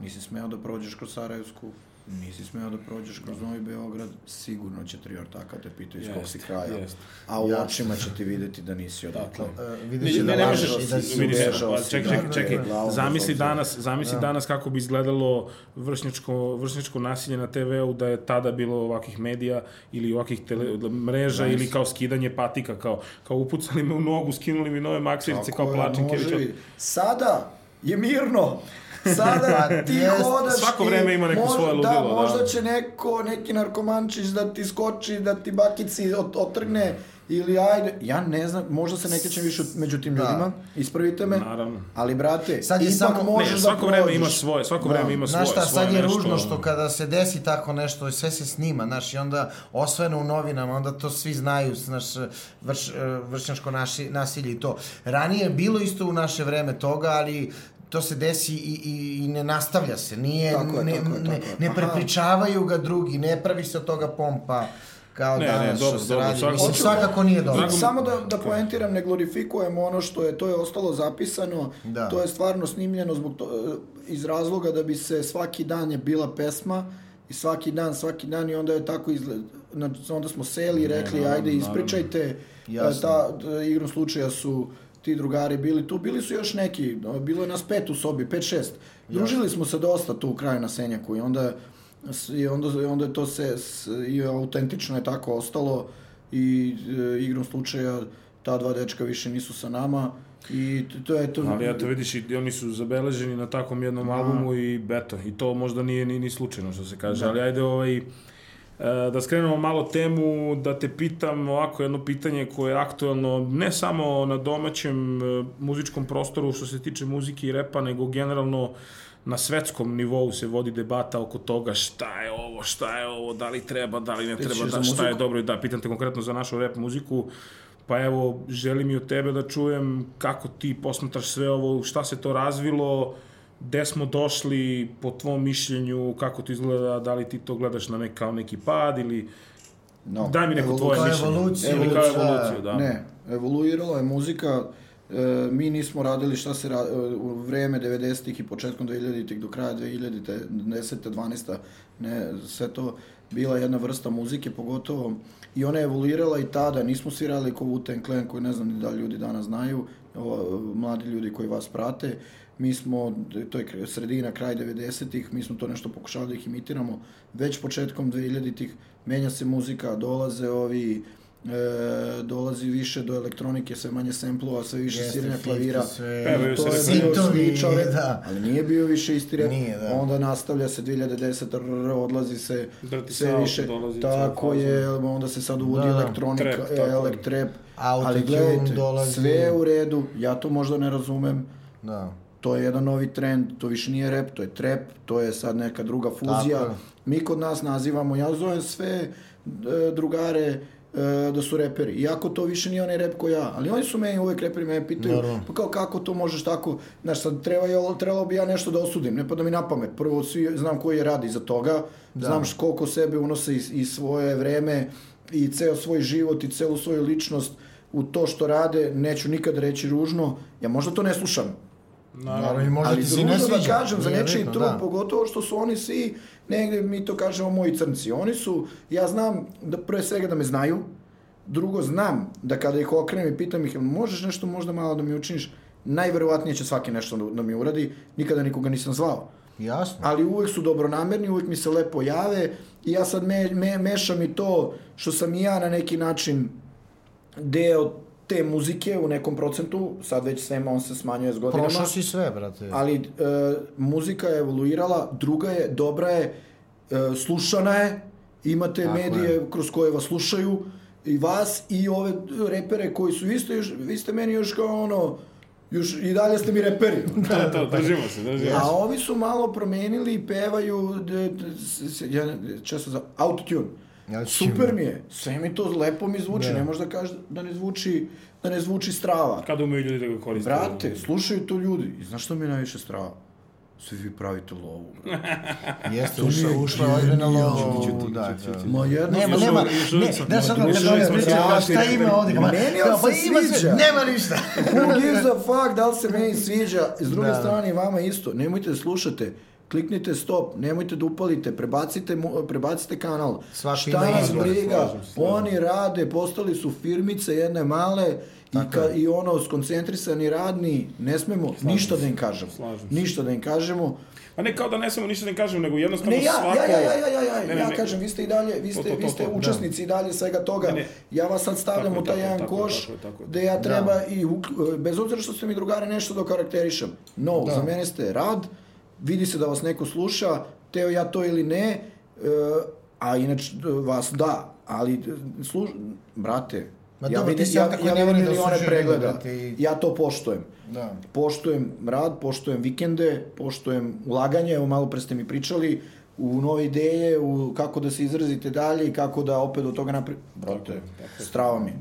nisi smeo da prođeš kroz Sarajevsku, nisi smeo da prođeš kroz Novi Beograd, sigurno će tri ortaka te pitaju iz kog si kraja. jest. A u Jasno. očima će ti videti da nisi odatle. E, Ne, vidiš ne, da ne možeš, i da si ubežao pa, čekaj, da, čekaj, čekaj, da, glavom zamisli obzira. danas, zamisli danas kako bi izgledalo vršnjačko, vršnjačko nasilje na TV-u da je tada bilo ovakvih medija ili ovakvih tele, mreža Nice. ili kao skidanje patika, kao, kao upucali me u nogu, skinuli mi nove maksirice, kao i- Sada je mirno. Sada Pa, ti hodaš Svako vreme ima neko možda- svoje ludilo, Da, da. možda će neko, neki narkomančić da ti skoči, da ti bakici ot, otrgne ili ajde, ja ne znam, možda se ne krećem više među tim Da. ljudima, ispravite me, Naravno. ali brate, Sad je ipak samo- možeš Ne, da svako vreme ima svoje, svako Da. vreme ima svoje, Znaš šta, svoje sad je nešto, ružno što kada se desi tako nešto i sve se snima, znaš, i onda osvojeno u novinama, onda to svi znaju, znaš, vrš, vršnjačko naši, nasilje i to. Ranije je bilo isto u naše vreme toga, ali to se desi i, i, i ne nastavlja se, nije, Tako je, ne, tako je, ne, tako je. ne Aha. prepričavaju ga drugi, ne pravi se od toga pompa kao Ne, ne, danas dobro, što se dobro, radi. svakako- Mislim, Hoću- svakako nije dobro. Drago Samo da, da poentiram, ne glorifikujemo ono što je, to je ostalo zapisano, Da. to je stvarno snimljeno zbog to, iz razloga da bi se svaki dan je bila pesma i svaki dan, svaki dan i onda je tako izgled, znači, onda smo seli i rekli, naravno, ajde ispričajte, Jasno. ta, ta igrom slučaja su ti drugari bili tu, bili su još neki, bilo je nas pet u sobi, pet, šest. Družili smo se dosta tu u kraju na Senjaku i onda, i onda, i onda je to se, i autentično je tako ostalo i e, igrom slučaja ta dva dečka više nisu sa nama i to je to. Ali eto vidiš, i oni su zabeleženi na takvom jednom albumu i eto, i to možda nije ni, ni slučajno što se kaže, ali ajde ovaj, da skrenemo malo temu, da te pitam ovako jedno pitanje koje je aktuelno ne samo na domaćem e, muzičkom prostoru što se tiče muzike i repa, nego generalno na svetskom nivou se vodi debata oko toga šta je ovo, šta je ovo, da li treba, da li ne treba, da, šta je dobro. I da, pitam te konkretno za našu rap muziku, pa evo, želim i od tebe da čujem kako ti posmatraš sve ovo, šta se to razvilo, gde smo došli, po tvom mišljenju, kako to izgleda, da li ti to gledaš na nek, kao neki pad ili... No, Daj mi neko tvoje Kao mišljenje. evoluciju, Ili kao da. evoluciju, da. Ne, evoluirala je muzika, e, mi nismo radili šta se ra, e, u vreme 90-ih i početkom 2000-ih do kraja 2000-te, 10. 12. Ne, sve to bila jedna vrsta muzike, pogotovo i ona je evoluirala i tada, nismo svi radili ko Wu-Tang Clan, koji ne znam ni da li ljudi danas znaju, ovo, mladi ljudi koji vas prate, mi smo, to je sredina, kraj 90-ih, mi smo to nešto pokušali da ih imitiramo, već početkom 2000-ih menja se muzika, dolaze ovi, e, dolazi više do elektronike, sve manje semplova, sve više Jeste, sviranja fifty, klavira. sve- Pevaju to se je bio da. ali nije bio više isti rap. Nije, da. Onda nastavlja se 2010, rr, odlazi se Dirty sve više. dolazi, Tako je, onda se sad uvodi Da, da. elektronika, Trap, e, elektrep. Ali Autotune gledajte, dolazi. sve je u redu, ja to možda ne razumem, Da. To je jedan novi trend, to više nije rap, to je trap, to je sad neka druga fuzija. Tako. Mi kod nas nazivamo, ja zovem sve e, drugare e, da su reperi. Iako to više nije onaj rep ko ja. Ali oni su meni uvek reperi, me pitaju, Naravno. pa kao kako to možeš tako, znaš sad treba, je- trebalo bi ja nešto da osudim, ne pada mi na pamet. Prvo svi, znam koji je radi za toga, Da. znam koliko sebe unose i, i svoje vreme i ceo svoj život i celu svoju ličnost u to što rade, neću nikad reći ružno, ja možda to ne slušam, Naravno, i možda ali ti se ne ružno da sviđa. kažem za nečiji trud, da. pogotovo što su oni svi, negde mi to kažemo moji crnci. Oni su, ja znam da pre svega da me znaju, drugo znam da kada ih okrenem i pitam ih, možeš nešto možda malo da mi učiniš, najverovatnije će svaki nešto da, da mi uradi, nikada nikoga nisam zvao. Jasno. ali uvek su dobronamerni, uvek mi se lepo jave i ja sad me, me, mešam i to što sam i ja na neki način deo te muzike u nekom procentu, sad već svema on se smanjuje s godinama. Prošao si sve, brate. Ali e, muzika je evoluirala, druga je, dobra je, e, slušana je, imate Tako medije je. kroz koje vas slušaju, i vas i ove repere koji su isto još, vi ste meni još kao ono, još i dalje ste mi reperi. To, <laughs> to, držimo se, držimo A se. ovi su malo promenili i pevaju, d, d, s- s- ja često za autotune. Autotune. Super mi je, sve mi to lepo mi zvuči, Da. ne možeš da kažeš da ne zvuči, da ne zvuči strava. Kad umeju ljudi da ga koriste? Brate, slušaju to ljudi. I znaš što mi je najviše strava? Svi vi pravite lovu. <laughs> Jeste, ušla, ušla ovdje na lovu. Da, da. Ma jedno Nema, nema, ne, da sad još kad uvijek on sam priča, pričao, a šta ima ovdje? Kama, Meni on kao, pa sviđa. nema ništa. Who gives a fuck, da li se meni sviđa? S druge Da. strane vama isto. Nemojte da slušate. Kliknite stop, nemojte da upalite, prebacite, prebacite kanal. Svako Šta nas briga? Se. Oni rade, postali su firmice jedne male i, ka, i ono skoncentrisani radni, ne smemo ništa da im kažemo. Slažem se. Ništa da im kažemo. A ne kao da ne samo ništa da ne kažem, nego jednostavno Ne, ja, svako... ja, ja, ja, ja, ja, ja, Ne, ne, ja ne. kažem, vi ste i dalje, vi To, ste, to, vi to, ste to, da. učesnici i dalje svega toga. Ne, ne. Ja vas sad stavljam Tako u taj tako je, jedan tako koš tako tako gde ja treba i, uk- bez obzira što ste mi drugare nešto da karakterišem. No, Da. za mene ste rad, vidi se da vas neko sluša, teo ja to ili ne, e, a inače vas da, ali e, sluš, brate, Ma ja dobro, ti vidim, si ja, koji ja ne vidim da milione osuđuje pregleda, ljude, brate, i- ja to poštujem Da. poštujem rad, poštujem vikende, poštujem ulaganje, evo malo pre ste mi pričali, u nove ideje, u kako da se izrazite dalje i kako da opet od toga napri... Brate, strava mi.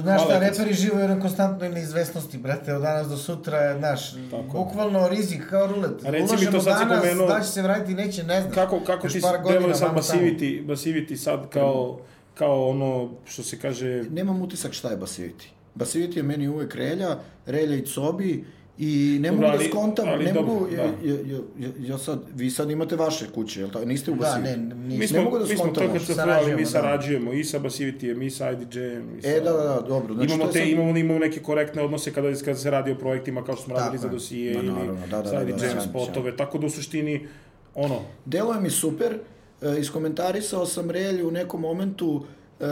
Znaš šta, reperi žive u jednoj konstantnoj neizvesnosti, brate, od danas do sutra, znaš, bukvalno rizik kao rulet. A reci mi to sad si danas, pomenuo- da će se vratiti, neće, ne znam. Kako, kako ti deluje sad. Basivity, Basivity sad kao, kao ono, što se kaže, Nemam utisak šta je Basivity. Basivity je meni uvek relja, relja i cobi i ne mogu ali- da skontam, ali ne dobro, mogu, da. ja, ja, ja, ja sad, vi sad imate vaše kuće, jel tako? Niste u Da, Basivity. ne, mi nismo. smo, mogu da mi smo skontam to kad se ali mi Sarađujemo, da. sarađujemo i sa Basivity, i sa IDJ-em. i sa- E, da, da, da, dobro. Znači, imamo, je te, sad- imamo, imamo neke korektne odnose kada, kada se radi o projektima kao što smo Tako radili za je. dosije Ma, ili da, da, sa da, da, IDJ-em sjajno, spotove, tako da u suštini, ono, Deluje mi super, e, iskomentarisao sam Relju u nekom momentu, e,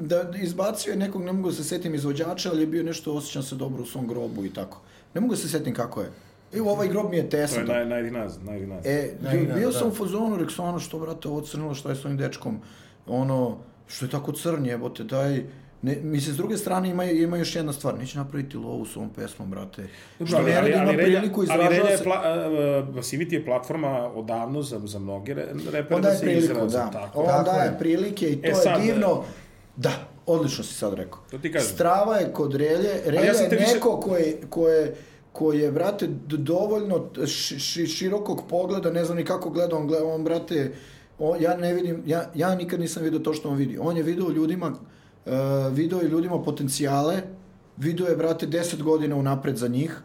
da izbacio je nekog, ne mogu da se setim izvođača, ali je bio nešto, osjećam se dobro u svom grobu i tako. Ne mogu da se setim kako je. I ovaj grob mi je to je tesan. naj, najnaz, najnaz. E, bio, ne, bio da. sam u fazonu, rekao sam ono što, brate, ovo crnilo, šta je s ovim dečkom? Ono, što je tako crn, jebote, daj... Ne, mislim, s druge strane ima, ima još jedna stvar, neće napraviti lovu s ovom pesmom, brate. Dobro, što ne radi, ima Relja- ali Relja je pla, uh, je platforma odavno za, za mnoge re- repere da se priliku, da. Tako. On Tako daje je. prilike i to E je sad, divno. Da, odlično si sad rekao. To ti kažem. Strava je kod Relje. Relja ja je više- neko ko je, ko je koji je, brate, dovoljno ši, ši- širokog pogleda, ne znam ni kako gleda, on gleda, on, brate, on, ja ne vidim, ja, ja nikad nisam vidio to što on vidi. On je video ljudima, uh, video je ljudima potencijale, video je, brate, 10 godina unapred za njih,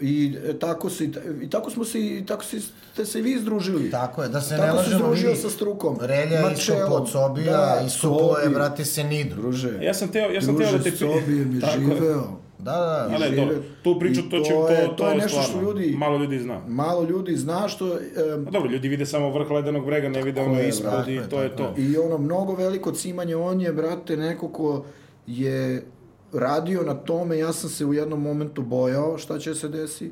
I e, tako se i tako smo se i tako se ste se i vi združili. Tako je, da se Tako ne se lažemo, združio vidi. sa strukom. Relja išao Marcello, pod Sobija da, i Supo je, Sobi. brate, se nidru. Druže. Ja sam teo, ja sam druže, teo da te... pi- Sobi je mi Tako je. živeo. Da, da, Ali da. žive. dobro, tu priču, I to, će, to to, je- to, to je nešto što stvarno, ljudi- malo ljudi zna. Malo ljudi zna što... em, Pa dobro, ljudi vide samo vrh ledenog brega, ne vide ono ispod i to je je. to. I ono, mnogo veliko cimanje, on je, brate, neko ko je radio na tome, ja sam se u jednom momentu bojao šta će se desi.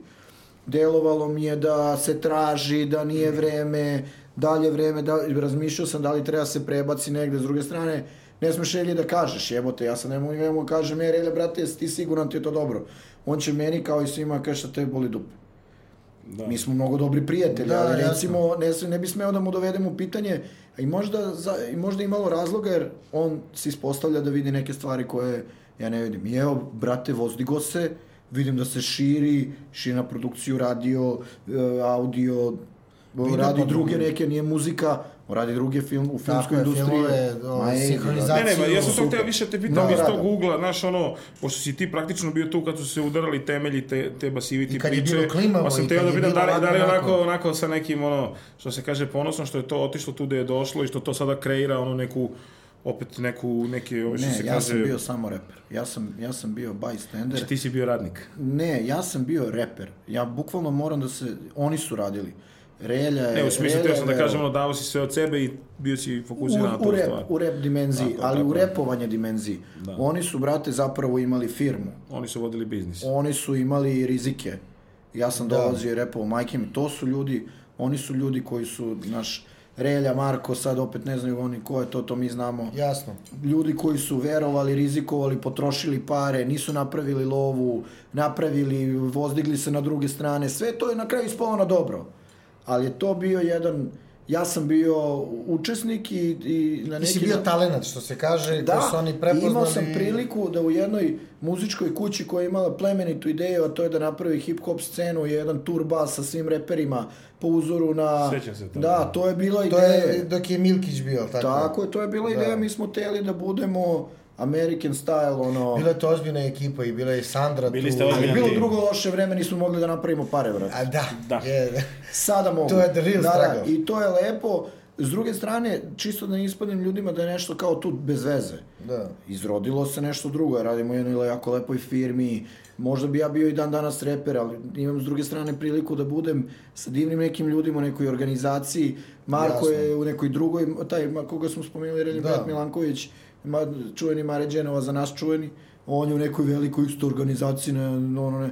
Delovalo mi je da se traži, da nije vreme, dalje vreme, da, razmišljao sam da li treba se prebaci negde, s druge strane, ne smeš Relji da kažeš, jebote, ja sam ne mogu, ne mogu da kažem, je Relja, brate, jesi ti siguran ti je to dobro? On će meni, kao i svima, kaže šta te boli dupe. Da. Mi smo mnogo dobri prijatelji, Da, ali jasno. recimo ne, ne bi smeo da mu dovedemo u pitanje, a i možda, za, i možda i malo razloga, jer on se ispostavlja da vidi neke stvari koje ja ne vidim. I evo, brate, vozdigo se, vidim da se širi, širi na produkciju radio, e, audio, radi druge neke, nije muzika, radi druge film, u Tako filmskoj je, industriji. filmove, ovo, Ma, ej, sinhronizaciju. Ne, ne, ba, ja sam to htio više te pitam Mnogo iz tog rada. ugla, znaš, ono, pošto si ti praktično bio tu kad su se udarali temelji te, te basiviti I kad je priče, bilo klimavo pa sam teo kad da je pitam da li, da li onako, onako. sa nekim, ono, što se kaže, ponosno što je to otišlo tu gde je došlo i što to sada kreira, ono, neku, opet neku, neki, ovo što Ne, se ja kaže... sam bio samo reper. Ja sam, ja sam bio bystander. Znači, ti si bio radnik. Ne, ja sam bio reper. Ja bukvalno moram da se... Oni su radili. Relja je... Ne, u smislu, teo je sam da kažem, ono, dao si sve od sebe i bio si fokusiran na u, to u, rep, stvar. u rep dimenziji, Tako, ali u tako. repovanje dimenziji. Da. Oni su, brate, zapravo imali firmu. Oni su vodili biznis. Oni su imali rizike. Ja sam Da. dolazio i repovao majke mi. To su ljudi, oni su ljudi koji su, naš, Relja, Marko, sad opet ne znaju oni ko je to, to mi znamo. Jasno. ljudi koji su verovali, rizikovali, potrošili pare, nisu napravili lovu, napravili, vozdigli se na druge strane, sve to je na kraju ispalo na dobro. Ali je to bio jedan, ja sam bio učesnik i, i na Ti neki si bio na- talenat, što se kaže, da, su oni prepoznali. imao sam priliku da u jednoj muzičkoj kući koja je imala plemenitu ideju, a to je da napravi hip-hop scenu, i jedan tur bas sa svim reperima po uzoru na... Sjećam se toga. Da, to je bila To ideja. je dok je Milkić bio, tako? Tako je, to je bila Da. ideja, mi smo teli da budemo American style, ono... Bila je to ozbiljna ekipa i bila je Sandra Bili tu. ste Ali ozbiljni. je bilo drugo loše vreme, nismo mogli da napravimo pare, brate. A da, Da. Je, Sada mogu. To je the real da, da, struggle. I to je lepo. S druge strane, čisto da ne ispadnem ljudima da je nešto kao tu bez veze. da. Izrodilo se nešto drugo, ja radim u jednoj jako lepoj firmi, možda bi ja bio i dan danas reper, ali imam s druge strane priliku da budem sa divnim nekim ljudima u nekoj organizaciji, Marko Jasno. je u nekoj drugoj, taj koga smo spomenuli, Relje Da. Brat Milanković, ma, čuveni Mare Dženova za nas čuveni, on je u nekoj velikoj isto organizaciji, ne, ono, ne,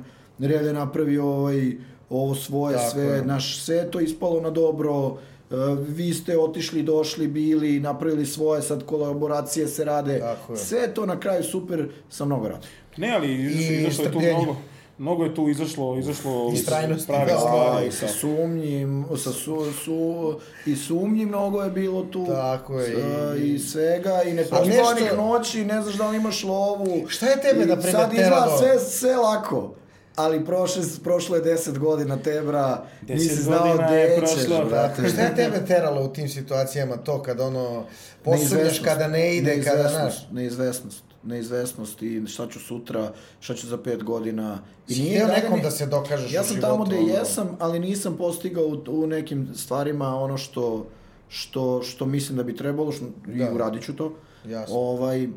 Relje je napravio ovaj, ovo svoje, Tako sve, je. naš, sve to ispalo na dobro, e, vi ste otišli, došli, bili, napravili svoje, sad kolaboracije se rade, Tako je. sve to na kraju super, sa mnogo rada. Ne, ali izašlo, je tu mnogo. Mnogo je tu izašlo, izašlo Istrajnosti, pravih da. stvari. i sa sumnjim, sa su, su, i sumnji mnogo je bilo tu. Tako je, S- i- I, svega, i A neprospavanih nešto- noći, ne znaš da li imaš lovu. Šta je tebe, I na primjer, Sad izgleda teralo? sve, sve lako. Ali prošle, prošlo je deset godina tebra, Deset nisi znao gde je ćeš, prošlo. brate. Šta je tebe teralo u tim situacijama, to kada ono, posumnjaš kada ne ide, kada, znaš, Neizvesnost, Neizvesnost, i šta ću sutra, šta ću za pet godina. I Si nije nekom da se dokažeš Ja u sam životu, tamo gde jesam, ali nisam postigao u, u nekim stvarima ono što, što, što mislim da bi trebalo, što, i Da. uradit ću to. Jasno. Ovaj,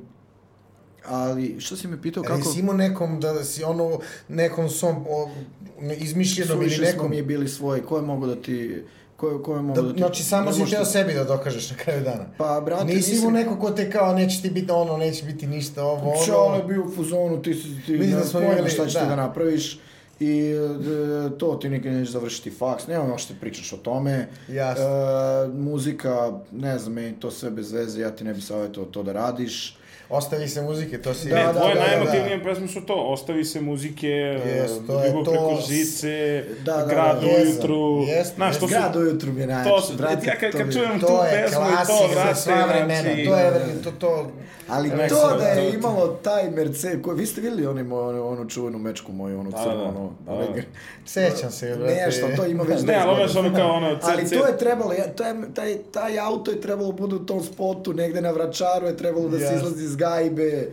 ali, šta si me pitao, Kako? kako... si imao nekom da si ono, nekom svom o, ne- izmišljenom ili Suviše smo nekom... mi bili svoji, ko je mogu da ti... Ko, je- ko je mogu Da, da, ti... znači, samo ne si hteo ti- sebi da dokažeš na kraju dana. Pa, brate, Nisi imao neko ko te kao, neće ti biti ono, neće biti ništa ovo, ono. Čale je bio u fuzonu, ti, si- ti Mislim da ne smo pojma imali- šta ćeš da. ti da napraviš i e, to ti nikad nećeš završiti faks, nema što pričaš o tome. Jasno. E, muzika, ne znam, meni to sve bez veze, ja ti ne bi savjetovao to da radiš. Ostavi se muzike, to si... Da, Ne, da, tvoje da, da, najemotivnije pesme su to, ostavi se muzike, uh, to je ljubav to. preko žice, Da, da, grad da, ujutru, jest, znaš, to su, Grad ujutru mi je najjače, to su, brate, ja kad, kad čujem tu pesmu i to, vrate, sva vremena, znači, to je, to, to, Ali Ne, to da je imalo taj Mercedes, koji, vi ste vidjeli oni, onu, onu čuvenu mečku moju, onu Da, crnu, da, ono, da. onaj- sećam se, brate. Nešto, to ima već Ne, 10 ali ono godina. je ono kao ono, Ali to je trebalo, ja, taj, taj, taj auto je trebalo bude u tom spotu, negde na Vračaru je trebalo da se izlazi iz gajbe,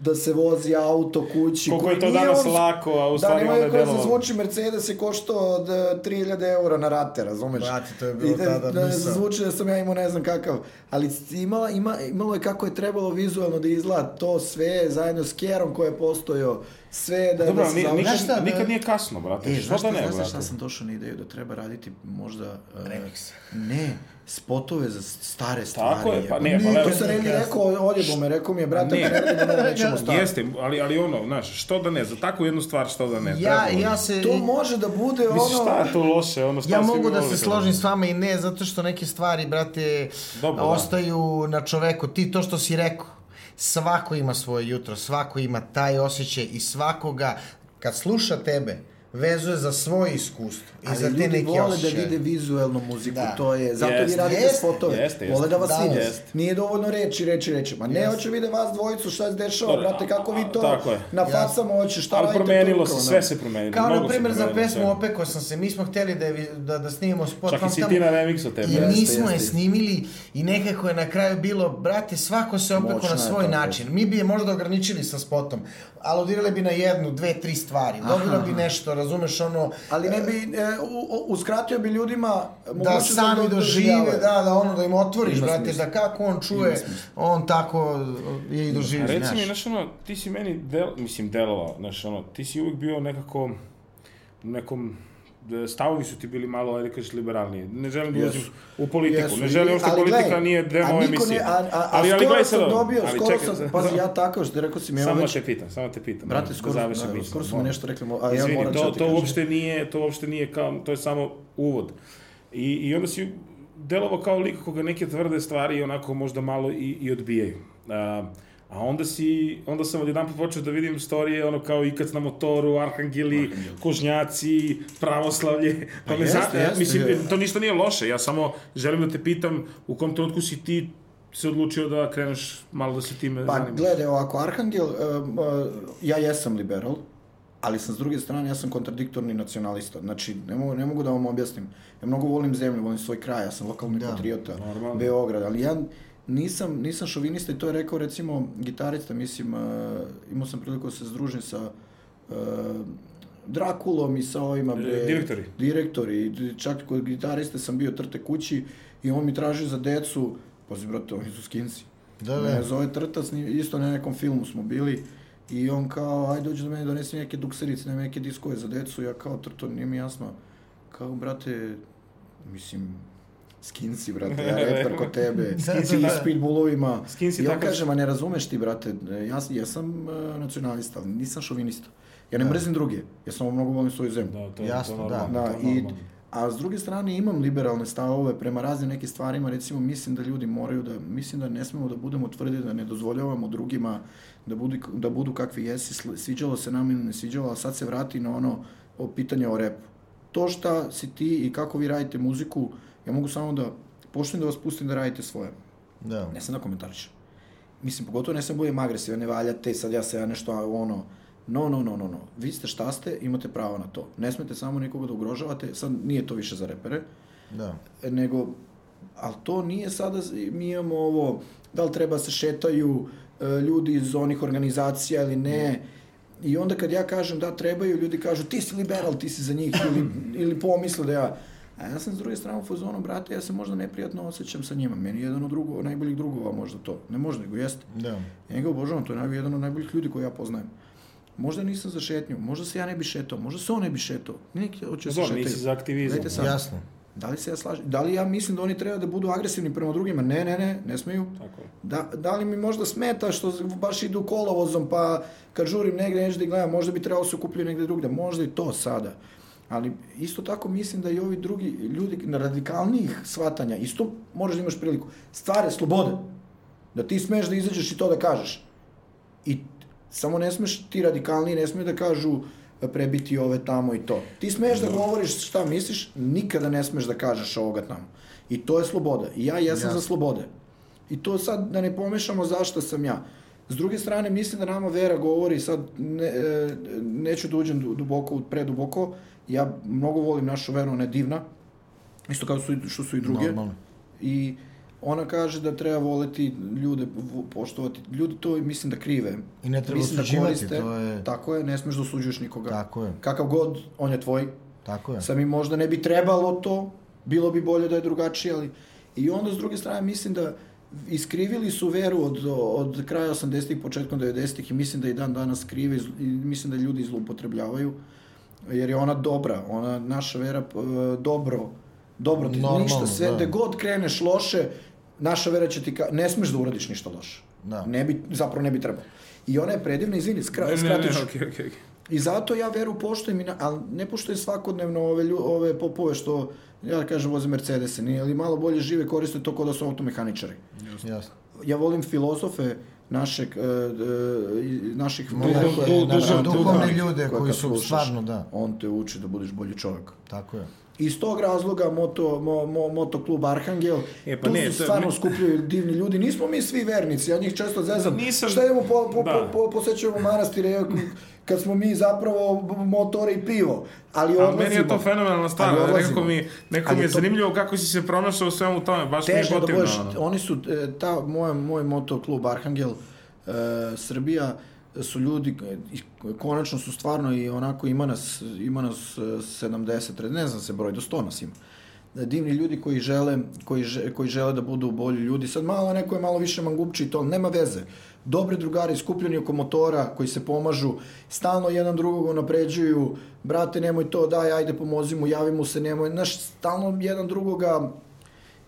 da se vozi auto kući. Koliko je to nije danas on- lako, a u Da, stvari nema onda je delovalo. zvuči Mercedes je koštao od e, 3000 eura na rate, razumeš? Brate, to je bilo I da, tada da, misao. zvuči da sam ja imao ne znam kakav, ali imala, ima, imalo je kako je trebalo vizualno da izgleda to sve, zajedno s Kerom koji je postojao, sve da, Dobro, da se završi. nikad, Znaš šta, nikad da- nije kasno, brate, E, što znaš da šta, ne, znaš brate. šta sam došao na ideju da treba raditi možda... e, Remix. Ne, spotove za stare stvari. Tako je, pa ne, pa To lepo. sam Reni rekao, odjebo me, rekao mi je, brate, Ne. ne, ne, ne, nećemo staviti. Jeste, ali, ali ono, znaš, što da ne, za takvu jednu stvar što da ne, Ja, trebalo ja se... To može da bude ono... Misliš, šta je to loše, ono, šta Ja mogu da se to složim s vama i ne, zato što neke stvari, brate, Dobro, da. ostaju na čoveku. Ti to što si rekao, svako ima svoje jutro, svako ima taj osjećaj i svakoga, kad sluša tebe, vezuje za svoje iskustvo i Ali za te ljudi neke vole da osjećaje. vide vizuelnu muziku, Da. to je, zato vi Jeste. radite Jeste, spotove, jeste, vole da vas jeste. vide. Da, jeste. Nije dovoljno reći, reći, reći, ma ne, Jeste. hoće vide vas dvojicu, šta se dešava, brate, kako vi to tako je. na facama hoće, šta Ali radite promenilo se, sve se promenilo. Kao mnogo na primjer za pesmu. Opeko sam se, mi smo hteli da, je- da, da snimimo spot. Čak i si tamo- ti na remixu tebe. I nismo je snimili i nekako je na kraju bilo, brate, svako se opeko na svoj način. Mi bi je možda ograničili sa spotom, aludirali bi na jednu, dve, tri stvari. Dobilo bi nešto, razumeš ono... Ali ne bi, e, u- uskratio bi ljudima da mogućnost sami do- dožive, da, da ono, da im otvoriš, Ima brate, smisla. da kako on čuje, on tako je i doživi, Reci mi, znaš. znaš, ono, ti si meni, del, mislim, delovao, znaš, ono, ti si uvijek bio nekako, u nekom, da, stavovi su ti bili malo, ajde kažeš, liberalniji. Ne želim da ulazim Jesu. u politiku, Jesu, ne želim uopšte politika nije deo moje emisije. Ne, a, a, a ali, ali skoro gledaj sam sad ovo, dobio, ali skoro čekaj, sam, pazi, ja tako, što rekao si mi, Samo već, te pitam, samo te pitam. brate, da skoro, da, skoro mi molim. nešto rekli, a ja Izvini, moram to, to kažem. uopšte nije, to uopšte nije kao, to je samo uvod. I, i onda si delovao kao lik koga neke tvrde stvari onako možda malo i, i odbijaju. A, a onda si, onda sam odjedan počeo da vidim storije, ono kao Ikac na motoru, Arhangeli, Kožnjaci, pravoslavlje. Pa, Pa me jeste, jeste, mislim, je. to ništa nije loše, ja samo želim da te pitam u kom trenutku si ti se odlučio da kreneš malo da se time Pa zanimaš. gledaj, ovako, Arhangel, uh, ja jesam liberal, ali sam s druge strane, ja sam kontradiktorni nacionalista. Znači, ne mogu, ne mogu da vam objasnim. Ja mnogo volim zemlju, volim svoj kraj, ja sam lokalni Da, patriota, normalno. Beograd, ali ja nisam, nisam šovinista i to je rekao, recimo, gitarista, mislim, uh, imao sam priliku da se združim sa uh, Drakulom i sa ovima, bre, E, direktori. direktori, i čak kod gitariste sam bio trte kući i on mi traži za decu, pazi brate, oni su skinci. Da, Me da. zove Trtac, isto na nekom filmu smo bili i on kao, aj dođi do mene, donesi neke dukserice, neke diskove za decu, ja kao Trto, nije mi jasno, kao brate, mislim, skinsi, brate, <laughs> ja reper kod tebe, skinsi da, i da. s pitbullovima. Skinsi I on takav- kaže, ma ne razumeš ti, brate, ja, ja sam uh, nacionalista, ali nisam šovinista. Ja ne mrzim druge, ja samo mnogo volim svoju zemlju. Da, to, je- Jasno, to je da. normalno, Da, to je i, normalno. a s druge strane imam liberalne stavove prema raznim nekim stvarima, recimo mislim da ljudi moraju da, mislim da ne smemo da budemo tvrdi, da ne dozvoljavamo drugima da budu, da budu kakvi jesi, sviđalo se nam ili ne sviđalo, a sad se vrati na ono o pitanje o repu. To šta si ti i kako vi radite muziku, ja mogu samo da poštujem da vas pustim da radite svoje. Da. Ne sam da komentarišem. Mislim, pogotovo ne sam budem agresivan, ne valjate, sad ja se ja nešto, ono, no, no, no, no, no. Vi ste šta ste, imate pravo na to. Ne smete samo nikoga da ugrožavate, sad nije to više za repere, Da. nego, ali to nije sada, mi imamo ovo, da li treba se šetaju e, ljudi iz onih organizacija ili ne, i onda kad ja kažem da trebaju, ljudi kažu ti si liberal, ti si za njih, ili, ili pomisle da ja, А јас сум с друга страна фазону, брате, јас се можда непријатно осеќам со нема. Мене еден од друго, најболих другова можда то. Не може да го јесте. Да. Ја го обожавам, тој е еден од најбојлих луѓе кои ја познам. Може да не се за шетњу, можда се ја не би шетал, Може се он не би шетал. Некој оче се шетал. Добро, за активизам. Јасно. Дали се ја слажам? Дали ја мислам да они треба да буду агресивни према другима? Не, не, не, не смеју. Тако. Да, дали ми може да смета што баш иду коловозом, па кажурим негде нешто да гледам, можда би требало да се купли негде другде. Можда и то сада. Ali isto tako mislim da i ovi drugi ljudi na radikalnijih shvatanja, isto moraš da imaš priliku, stvare slobode. Da ti smeš da izađeš i to da kažeš. I samo ne smeš ti radikalniji, ne smiju da kažu e, prebiti ove tamo i to. Ti smeš da govoriš šta misliš, nikada ne smeš da kažeš ovoga tamo. I to je sloboda. I ja jesam Jasno. za slobode. I to sad da ne pomešamo zašto sam ja. S druge strane, mislim da nama vera govori, sad ne, e, neću da uđem du- duboko, preduboko, ja mnogo volim našu veru, ona je divna, isto kao su, i- što su i druge. Normalno. I ona kaže da treba voleti ljude, poštovati. Ljudi to mislim da krive. I ne treba Mislim da osuđivati, koriste- to je- Tako je, ne smeš da osuđuješ nikoga. Tako je. Kakav god, on je tvoj. Tako je. Sad mi možda ne bi trebalo to, bilo bi bolje da je drugačije, ali... I onda, s druge strane, mislim da iskrivili su veru od, od kraja 80-ih, početkom 90-ih i mislim da i dan danas krive i mislim da ljudi zloupotrebljavaju, jer je ona dobra, ona, naša vera, dobro, dobro ti, Normalno, ništa, sve, da. god kreneš loše, naša vera će ti ka... ne smeš da uradiš ništa loše. Da. Ne bi, zapravo ne bi trebalo. I ona je predivna, izvini, skra, Ne, ne, ne, ću. okej, okej, okej. I zato ja veru poštujem, i na, ali ne poštujem svakodnevno ove, lju, ove popove što, ja da kažem, voze Mercedese, nije, ali malo bolje žive, koriste to kao da su automehaničari. Jasno. Ja volim filozofe našeg, e, e, naših Duhovne- ljude koji su slušaš, stvarno, da. On te uči da budeš bolji čovjek. Tako je. Iz tog razloga moto, mo, mo, moto klub Arhangel, E, pa tu ne, je- stvarno me- skupljaju divni ljudi, nismo mi svi vernici, ja njih često zezam. Nisam- Šta idemo po, po, Da. po, po, posećujemo manastire kad smo mi zapravo motore i pivo, ali odlazimo. meni je to fenomenalna stvar, nekako mi, nekako Ali mi je to- zanimljivo kako si se pronašao u svemu tome, baš mi je da gotivno. budeš, ono. oni su, e, ta, moj, moj moto klub Arhangel, e, Srbija, su ljudi, i konačno su stvarno i onako ima nas, ima nas e, 70, ne znam se broj, do 100 nas ima. Divni ljudi koji žele, koji, koji žele da budu bolji ljudi. Sad malo neko je malo više mangupči i to, nema veze. Dobri drugari, skupljeni oko motora, koji se pomažu, stalno jedan drugog napređuju, brate, nemoj to, daj, ajde, pomozi mu, javi mu se, nemoj, znaš, stalno jedan drugoga,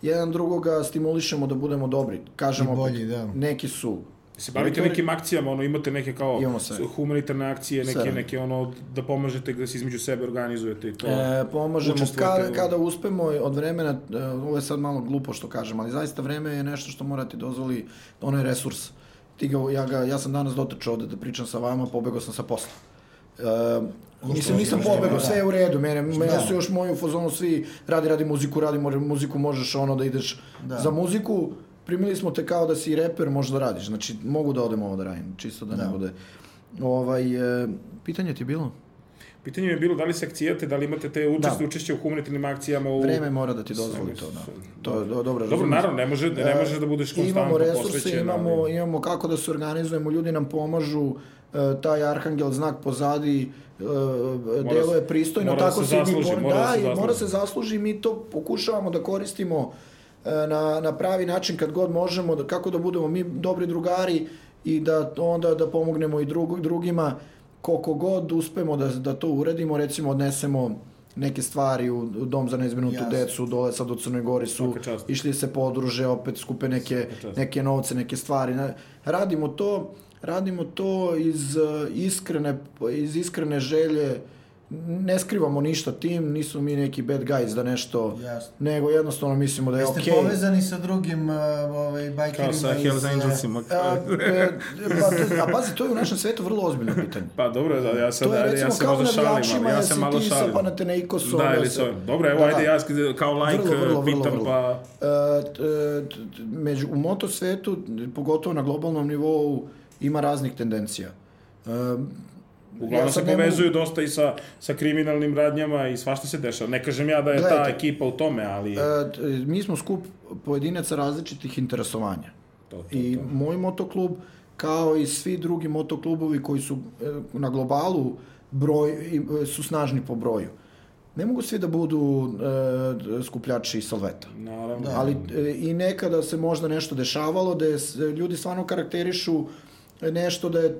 jedan drugoga stimulišemo da budemo dobri. Kažemo, I bolji, da. neki su Se bavite Autori- nekim akcijama, ono, imate neke kao humanitarne akcije, neke, Sve. neke ono, da pomažete, da se između sebe organizujete i to. E, pomažemo kada, u- kada uspemo od vremena, e, ovo je sad malo glupo što kažem, ali zaista vreme je nešto što mora ti dozvoli, ono je resurs. Ti ga, ja, ga, ja sam danas dotrčao ovde da pričam sa vama, pobegao sam sa posla. E, mislim, nisam pobegao, sve je u redu, mene, mene su još moju fazonu svi, radi, radi muziku, radi muziku, možeš ono da ideš Da. za muziku, primili smo te kao da si reper, možeš da radiš, znači mogu da odem ovo da radim, čisto da, ne Da. bude. Ovaj, e, pitanje ti je bilo? Pitanje mi je bilo da li se akcijate, da li imate te učešće, učešće u humanitarnim akcijama u... Vreme mora da ti dozvoli to, da. To je do, dobro, Dobro, naravno, ne može, ne E, može da budeš konstantno Imamo resurse, posvećen, imamo, ali- imamo kako da se organizujemo, ljudi nam pomažu, e, taj arhangel znak pozadi, e, deluje pristojno, mora da tako se se zasluži, mora da da, se i mora zasluži. se zasluži, mi to pokušavamo da koristimo e, na, na pravi način kad god možemo, da, kako da budemo mi dobri drugari i da onda da pomognemo i drug, drugima koliko god uspemo da, da to uredimo, recimo odnesemo neke stvari u, dom za neizbrinutu Jasno. decu, dole sad u Crnoj Gori su išli se podruže, opet skupe neke, neke novce, neke stvari. Radimo to, radimo to iz uh, iskrene, iz iskrene želje, ne skrivamo ništa tim, nisu mi neki bad guys da nešto, Jasno. nego jednostavno mislimo da je Jeste okej. povezani sa drugim uh, ovaj, bajkerima Kao sa Hells iz, uh, Angelsima. A, e, pa, to- a pazi, to je u našem svetu vrlo ozbiljno pitanje. Pa dobro, da, ja sad, To je ajde, recimo ja se kao možda šalim, ja jesi se malo ti sa šalim. Panathinaikosom, Da, ili sa Dobro, evo, Da, ajde, da. ja kao like Vrlo, vrlo, vrlo, pitam, vrlo. pa... E, t- t- t- među, u moto svetu, pogotovo na globalnom nivou, ima raznih tendencija. E, Uglavnom se sad ne mogu- povezuju dosta i sa, sa kriminalnim radnjama i svašta se dešava. Ne kažem ja da je ta Gledajte. ekipa u tome, ali... E, t- mi smo skup pojedinaca različitih interesovanja. To, to, I to. moj motoklub, kao i svi drugi motoklubovi koji su e, na globalu broj, i- e, su snažni po broju. Ne mogu svi da budu e, skupljači salveta. Naravno. Ali e, i nekada se možda nešto dešavalo da je, ljudi stvarno karakterišu nešto da, je, e,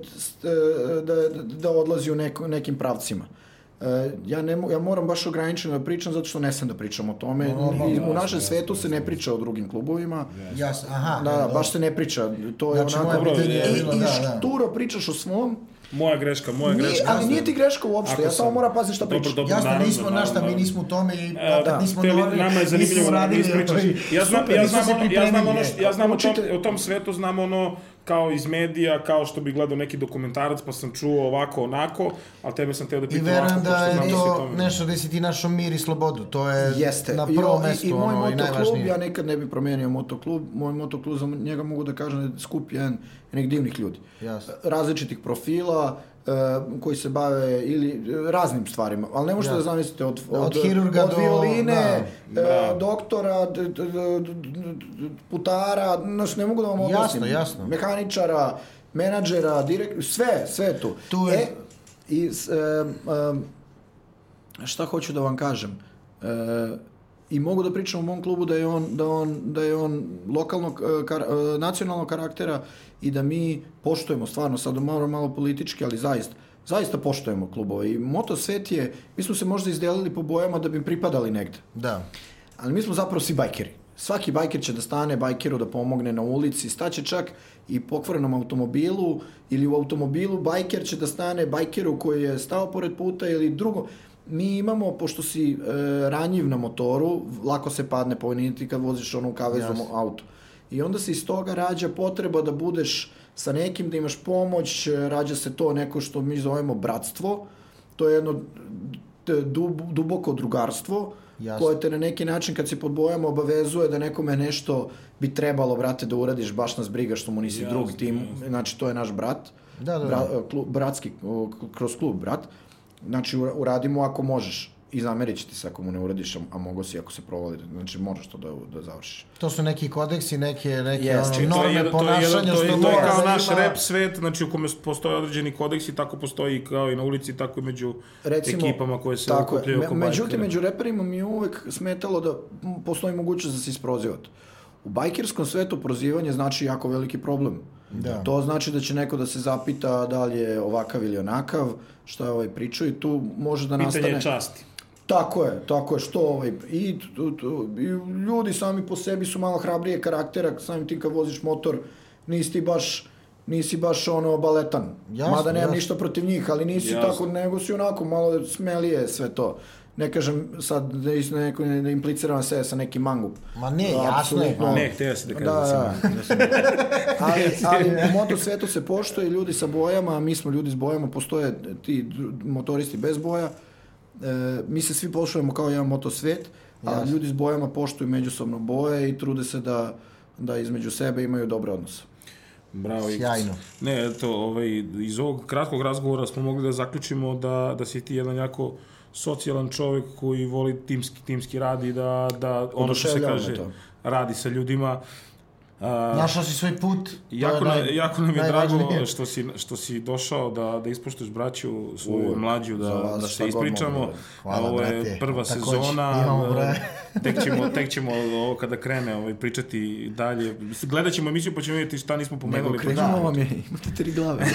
da, da odlazi u neko, nekim pravcima. E, ja, ne, ja moram baš ograničeno da pričam zato što ne sam da pričam o tome. Normalno, I u jasno, našem jasno, svetu se ne priča o drugim klubovima. Jasno, aha. Da, da, dobro. baš se ne priča. To je Znači, onako... je I, i da, da. šturo pričaš o svom, Moja greška, moja nije, greška. ali nije ti greška uopšte. Ako ja samo sam- moram paziti šta Dobro, pričam. dobro, Jasno, naravno, nismo našta, mi nismo u tome i E, opet da. nismo Hteli- novi, nama je zanimljivo nismo da radili, ispričaš. Ja znam, ja znam, ja znam ono, ja znam o tom, o tom svetu, znam ono kao iz medija, kao što bi gledao neki dokumentarac, pa sam čuo ovako, onako, ali tebe sam teo da I pitam verujem ovako, da pošto je znam da to tome. nešto gde si ti našao mir i slobodu. To je Jeste. na I, prvom o- mestu i, i moj ono, i motoklub, najvažnije. ja nikad ne bi promenio motoklub. Moj motoklub, za njega mogu da kažem da je skup jedan nek divnih ljudi. Jasno. Različitih profila, koji se bave ili e, raznim stvarima, ali ne možete Ja. da zamislite od, od, Od hirurga od do- violine, da. e, Da. doktora, d, d, d, d, d, putara, znaš, ne mogu da vam Jasno, objasnim. jasno. Mehaničara, menadžera, direkt, sve, sve tu. Tu je- E, i, s- em, em, šta hoću da vam kažem? E, I mogu da pričam o mom klubu da je on, da on, da je on lokalnog, e, kar, e, nacionalnog karaktera i da mi poštujemo stvarno, sad malo, malo politički, ali zaista, zaista poštujemo klubove. I moto svet je, mi smo se možda izdelili po bojama da bi pripadali negde. Da. Ali mi smo zapravo svi bajkeri. Svaki bajker će da stane bajkeru da pomogne na ulici, staće čak i pokvarenom automobilu ili u automobilu bajker će da stane bajkeru koji je stao pored puta ili drugo. Mi imamo, pošto si e, ranjiv na motoru, lako se padne poviniti kad voziš onu kavezom Jasno. auto. I onda se iz toga rađa potreba da budeš sa nekim, da imaš pomoć, rađa se to neko što mi zovemo bratstvo, to je jedno dub, duboko drugarstvo, Jasno. koje te na neki način kad se pod bojama obavezuje da nekome nešto bi trebalo, brate, da uradiš, baš nas briga što mu nisi Jasno, drugi tim, jasno. znači to je naš brat, Da, da, da. Bra, klub, bratski, kroz klub brat, znači ura- uradimo ako možeš. i zamerit će ti se ako mu ne uradiš, a, a mogo si ako se provali. Znači, moraš to da, da završiš. To su neki kodeksi, neke, neke Jeste, ono, To je norme jedan- to je ponašanja to je- to je kao naš ima- rap svet, znači u kome postoje određeni kodeksi, tako postoji kao i na ulici, tako i među Recimo, ekipama koje se okupljaju Me- oko Međutim, bajkera. među reperima mi je uvek smetalo da postoji mogućnost da se isprozivate. U bajkerskom svetu prozivanje znači jako veliki problem. Da. To znači da će neko da se zapita da li je ovakav ili onakav, šta je ovaj pričao i tu može da Pitanje nastane... je časti. Tako je, tako je, što ovaj, i, tu, tu, i ljudi sami po sebi su malo hrabrije karaktera, samim tim kad voziš motor, nisi ti baš, nisi baš ono baletan. Jasno, Mada nemam jasno. ništa protiv njih, ali nisi Jasno. tako, nego si onako malo smelije sve to. Ne kažem sad da, is, neko, da impliciram se sa nekim mangup. Ma ne, jasno je. Ma Ne, htio si da Da, kažem da, da, sam- da sam- <laughs> ali, ali u moto svetu se poštuje ljudi sa bojama, a mi smo ljudi s bojama, postoje ti motoristi bez boja. E, mi se svi poštujemo kao jedan moto svet, a Jasno. ljudi s bojama poštuju međusobno boje i trude se da, da između sebe imaju dobre odnose. Bravo. Sjajno. Ne, eto, ovaj, iz ovog kratkog razgovora smo mogli da zaključimo da, da si ti jedan jako socijalan čovjek koji voli timski, timski rad i da, da ono što se kaže, radi sa ljudima. A, Našao si svoj put. Jako, nam, naj- jako nam je drago što si, što si došao da, da ispoštuješ braću svoju Uvijek. mlađu, da, vas da se ispričamo. mogu, Hvala, ovo je brate. prva Takođe, sezona. imamo e, tek, ćemo, <laughs> tek ćemo ovo kada krene ovaj, pričati dalje. Gledat ćemo emisiju pa ćemo vidjeti šta nismo Nego pomenuli. krenemo vam je, imate tri glave. <laughs>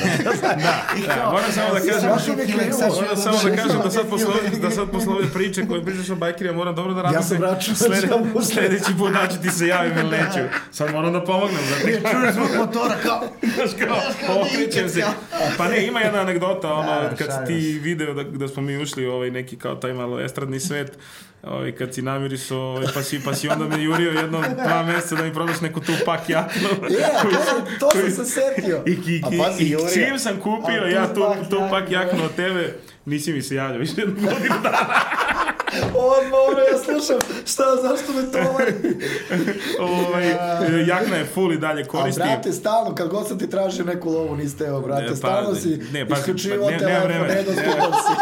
Da, moram samo da kažem, Baš uvijek krenuo, moram samo da kažem da sad posle, ove- da sad posle ove priče koje pričaš o bajkerima moram dobro da Ja se razmislim. vraćam, Slede, ja mu- sledeći put da ću ti se javim ili neću. <laughs> Sad moram da pomognem. Da ti Čuješ zvuk motora kao... Znaš kao, okrećem se. Pa ne, ima jedna anegdota, ono, Da, kad si ti video da, da smo mi ušli u ovaj neki kao taj malo estradni svet, ovaj, kad si namirisao, ovaj, pa, si, pa si onda me jurio jedno dva mjeseca da mi prodaš neku tu pak jaknu. Je, to, to sam se setio. I, i, A pazi, i, i čim sam kupio ja tu tu, pak jaknu od tebe, nisi mi se javljao više jednu godinu dana. Odmah, ono, ja slušam, šta, zašto me to ovaj... ovaj, jakna je full i dalje A koristi. brate, stalno, kad god sam ti tražio neku lovu, niste evo, brate, Ne, pa, stalno si ne, pa- isključivo pa ne- telefon, vremena. nedostupan si. <laughs>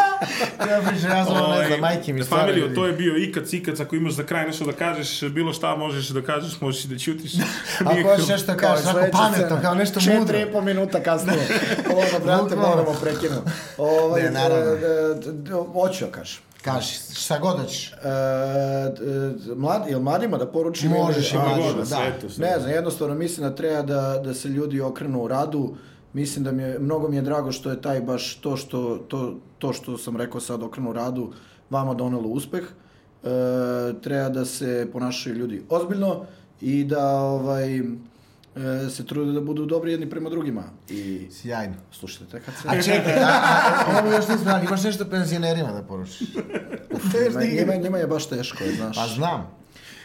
Ja pričam, ja sam ono, ne znam, majke mi stvarno. Familio, to je bio ikac, ikac, ako imaš za kraj nešto da kažeš, bilo šta možeš da kažeš, možeš i da ćutiš. <laughs> Ako hoćeš nešto Kao kažeš, ako pametno, kao nešto Četiri mudro. i po minuta kasnije. <laughs> Ono, brate, moramo prekinuti. Ovaj, Ne, naravno. e, e, Hoću ja kažem. Kaži, šta god hoćeš. E, d- mlad, jel mladima da poručim? Možeš i ili- mladima, da. Ne znam, jednostavno mislim da treba da, da se ljudi okrenu u radu. Mislim da mi je, mnogo mi je drago što je taj baš to što, to, to što sam rekao sad okrenu u radu vama donelo uspeh. E, treba da se ponašaju ljudi ozbiljno i da ovaj, e, se trude da budu dobri jedni prema drugima. I Sjajno. slušajte, te kad se... A čekaj, a, a, ovo još nismo znali, imaš nešto penzionerima da poručiš? <laughs> njima, njima, njima je baš teško, je, znaš. Pa znam.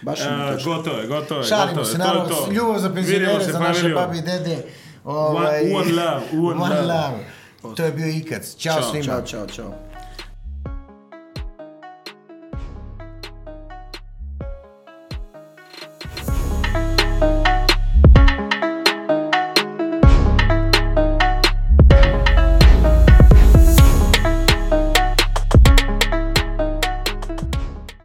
Baš je E, teško. gotovo je, gotovo je. Šalimo gotovo se, to naravno, to. ljubav za penzionere, se, za naše familio. babi i dede. Ovaj, One- one love, one love. To je bio Ikac. Ćao Ćao, svima. Ćao, čao, čao.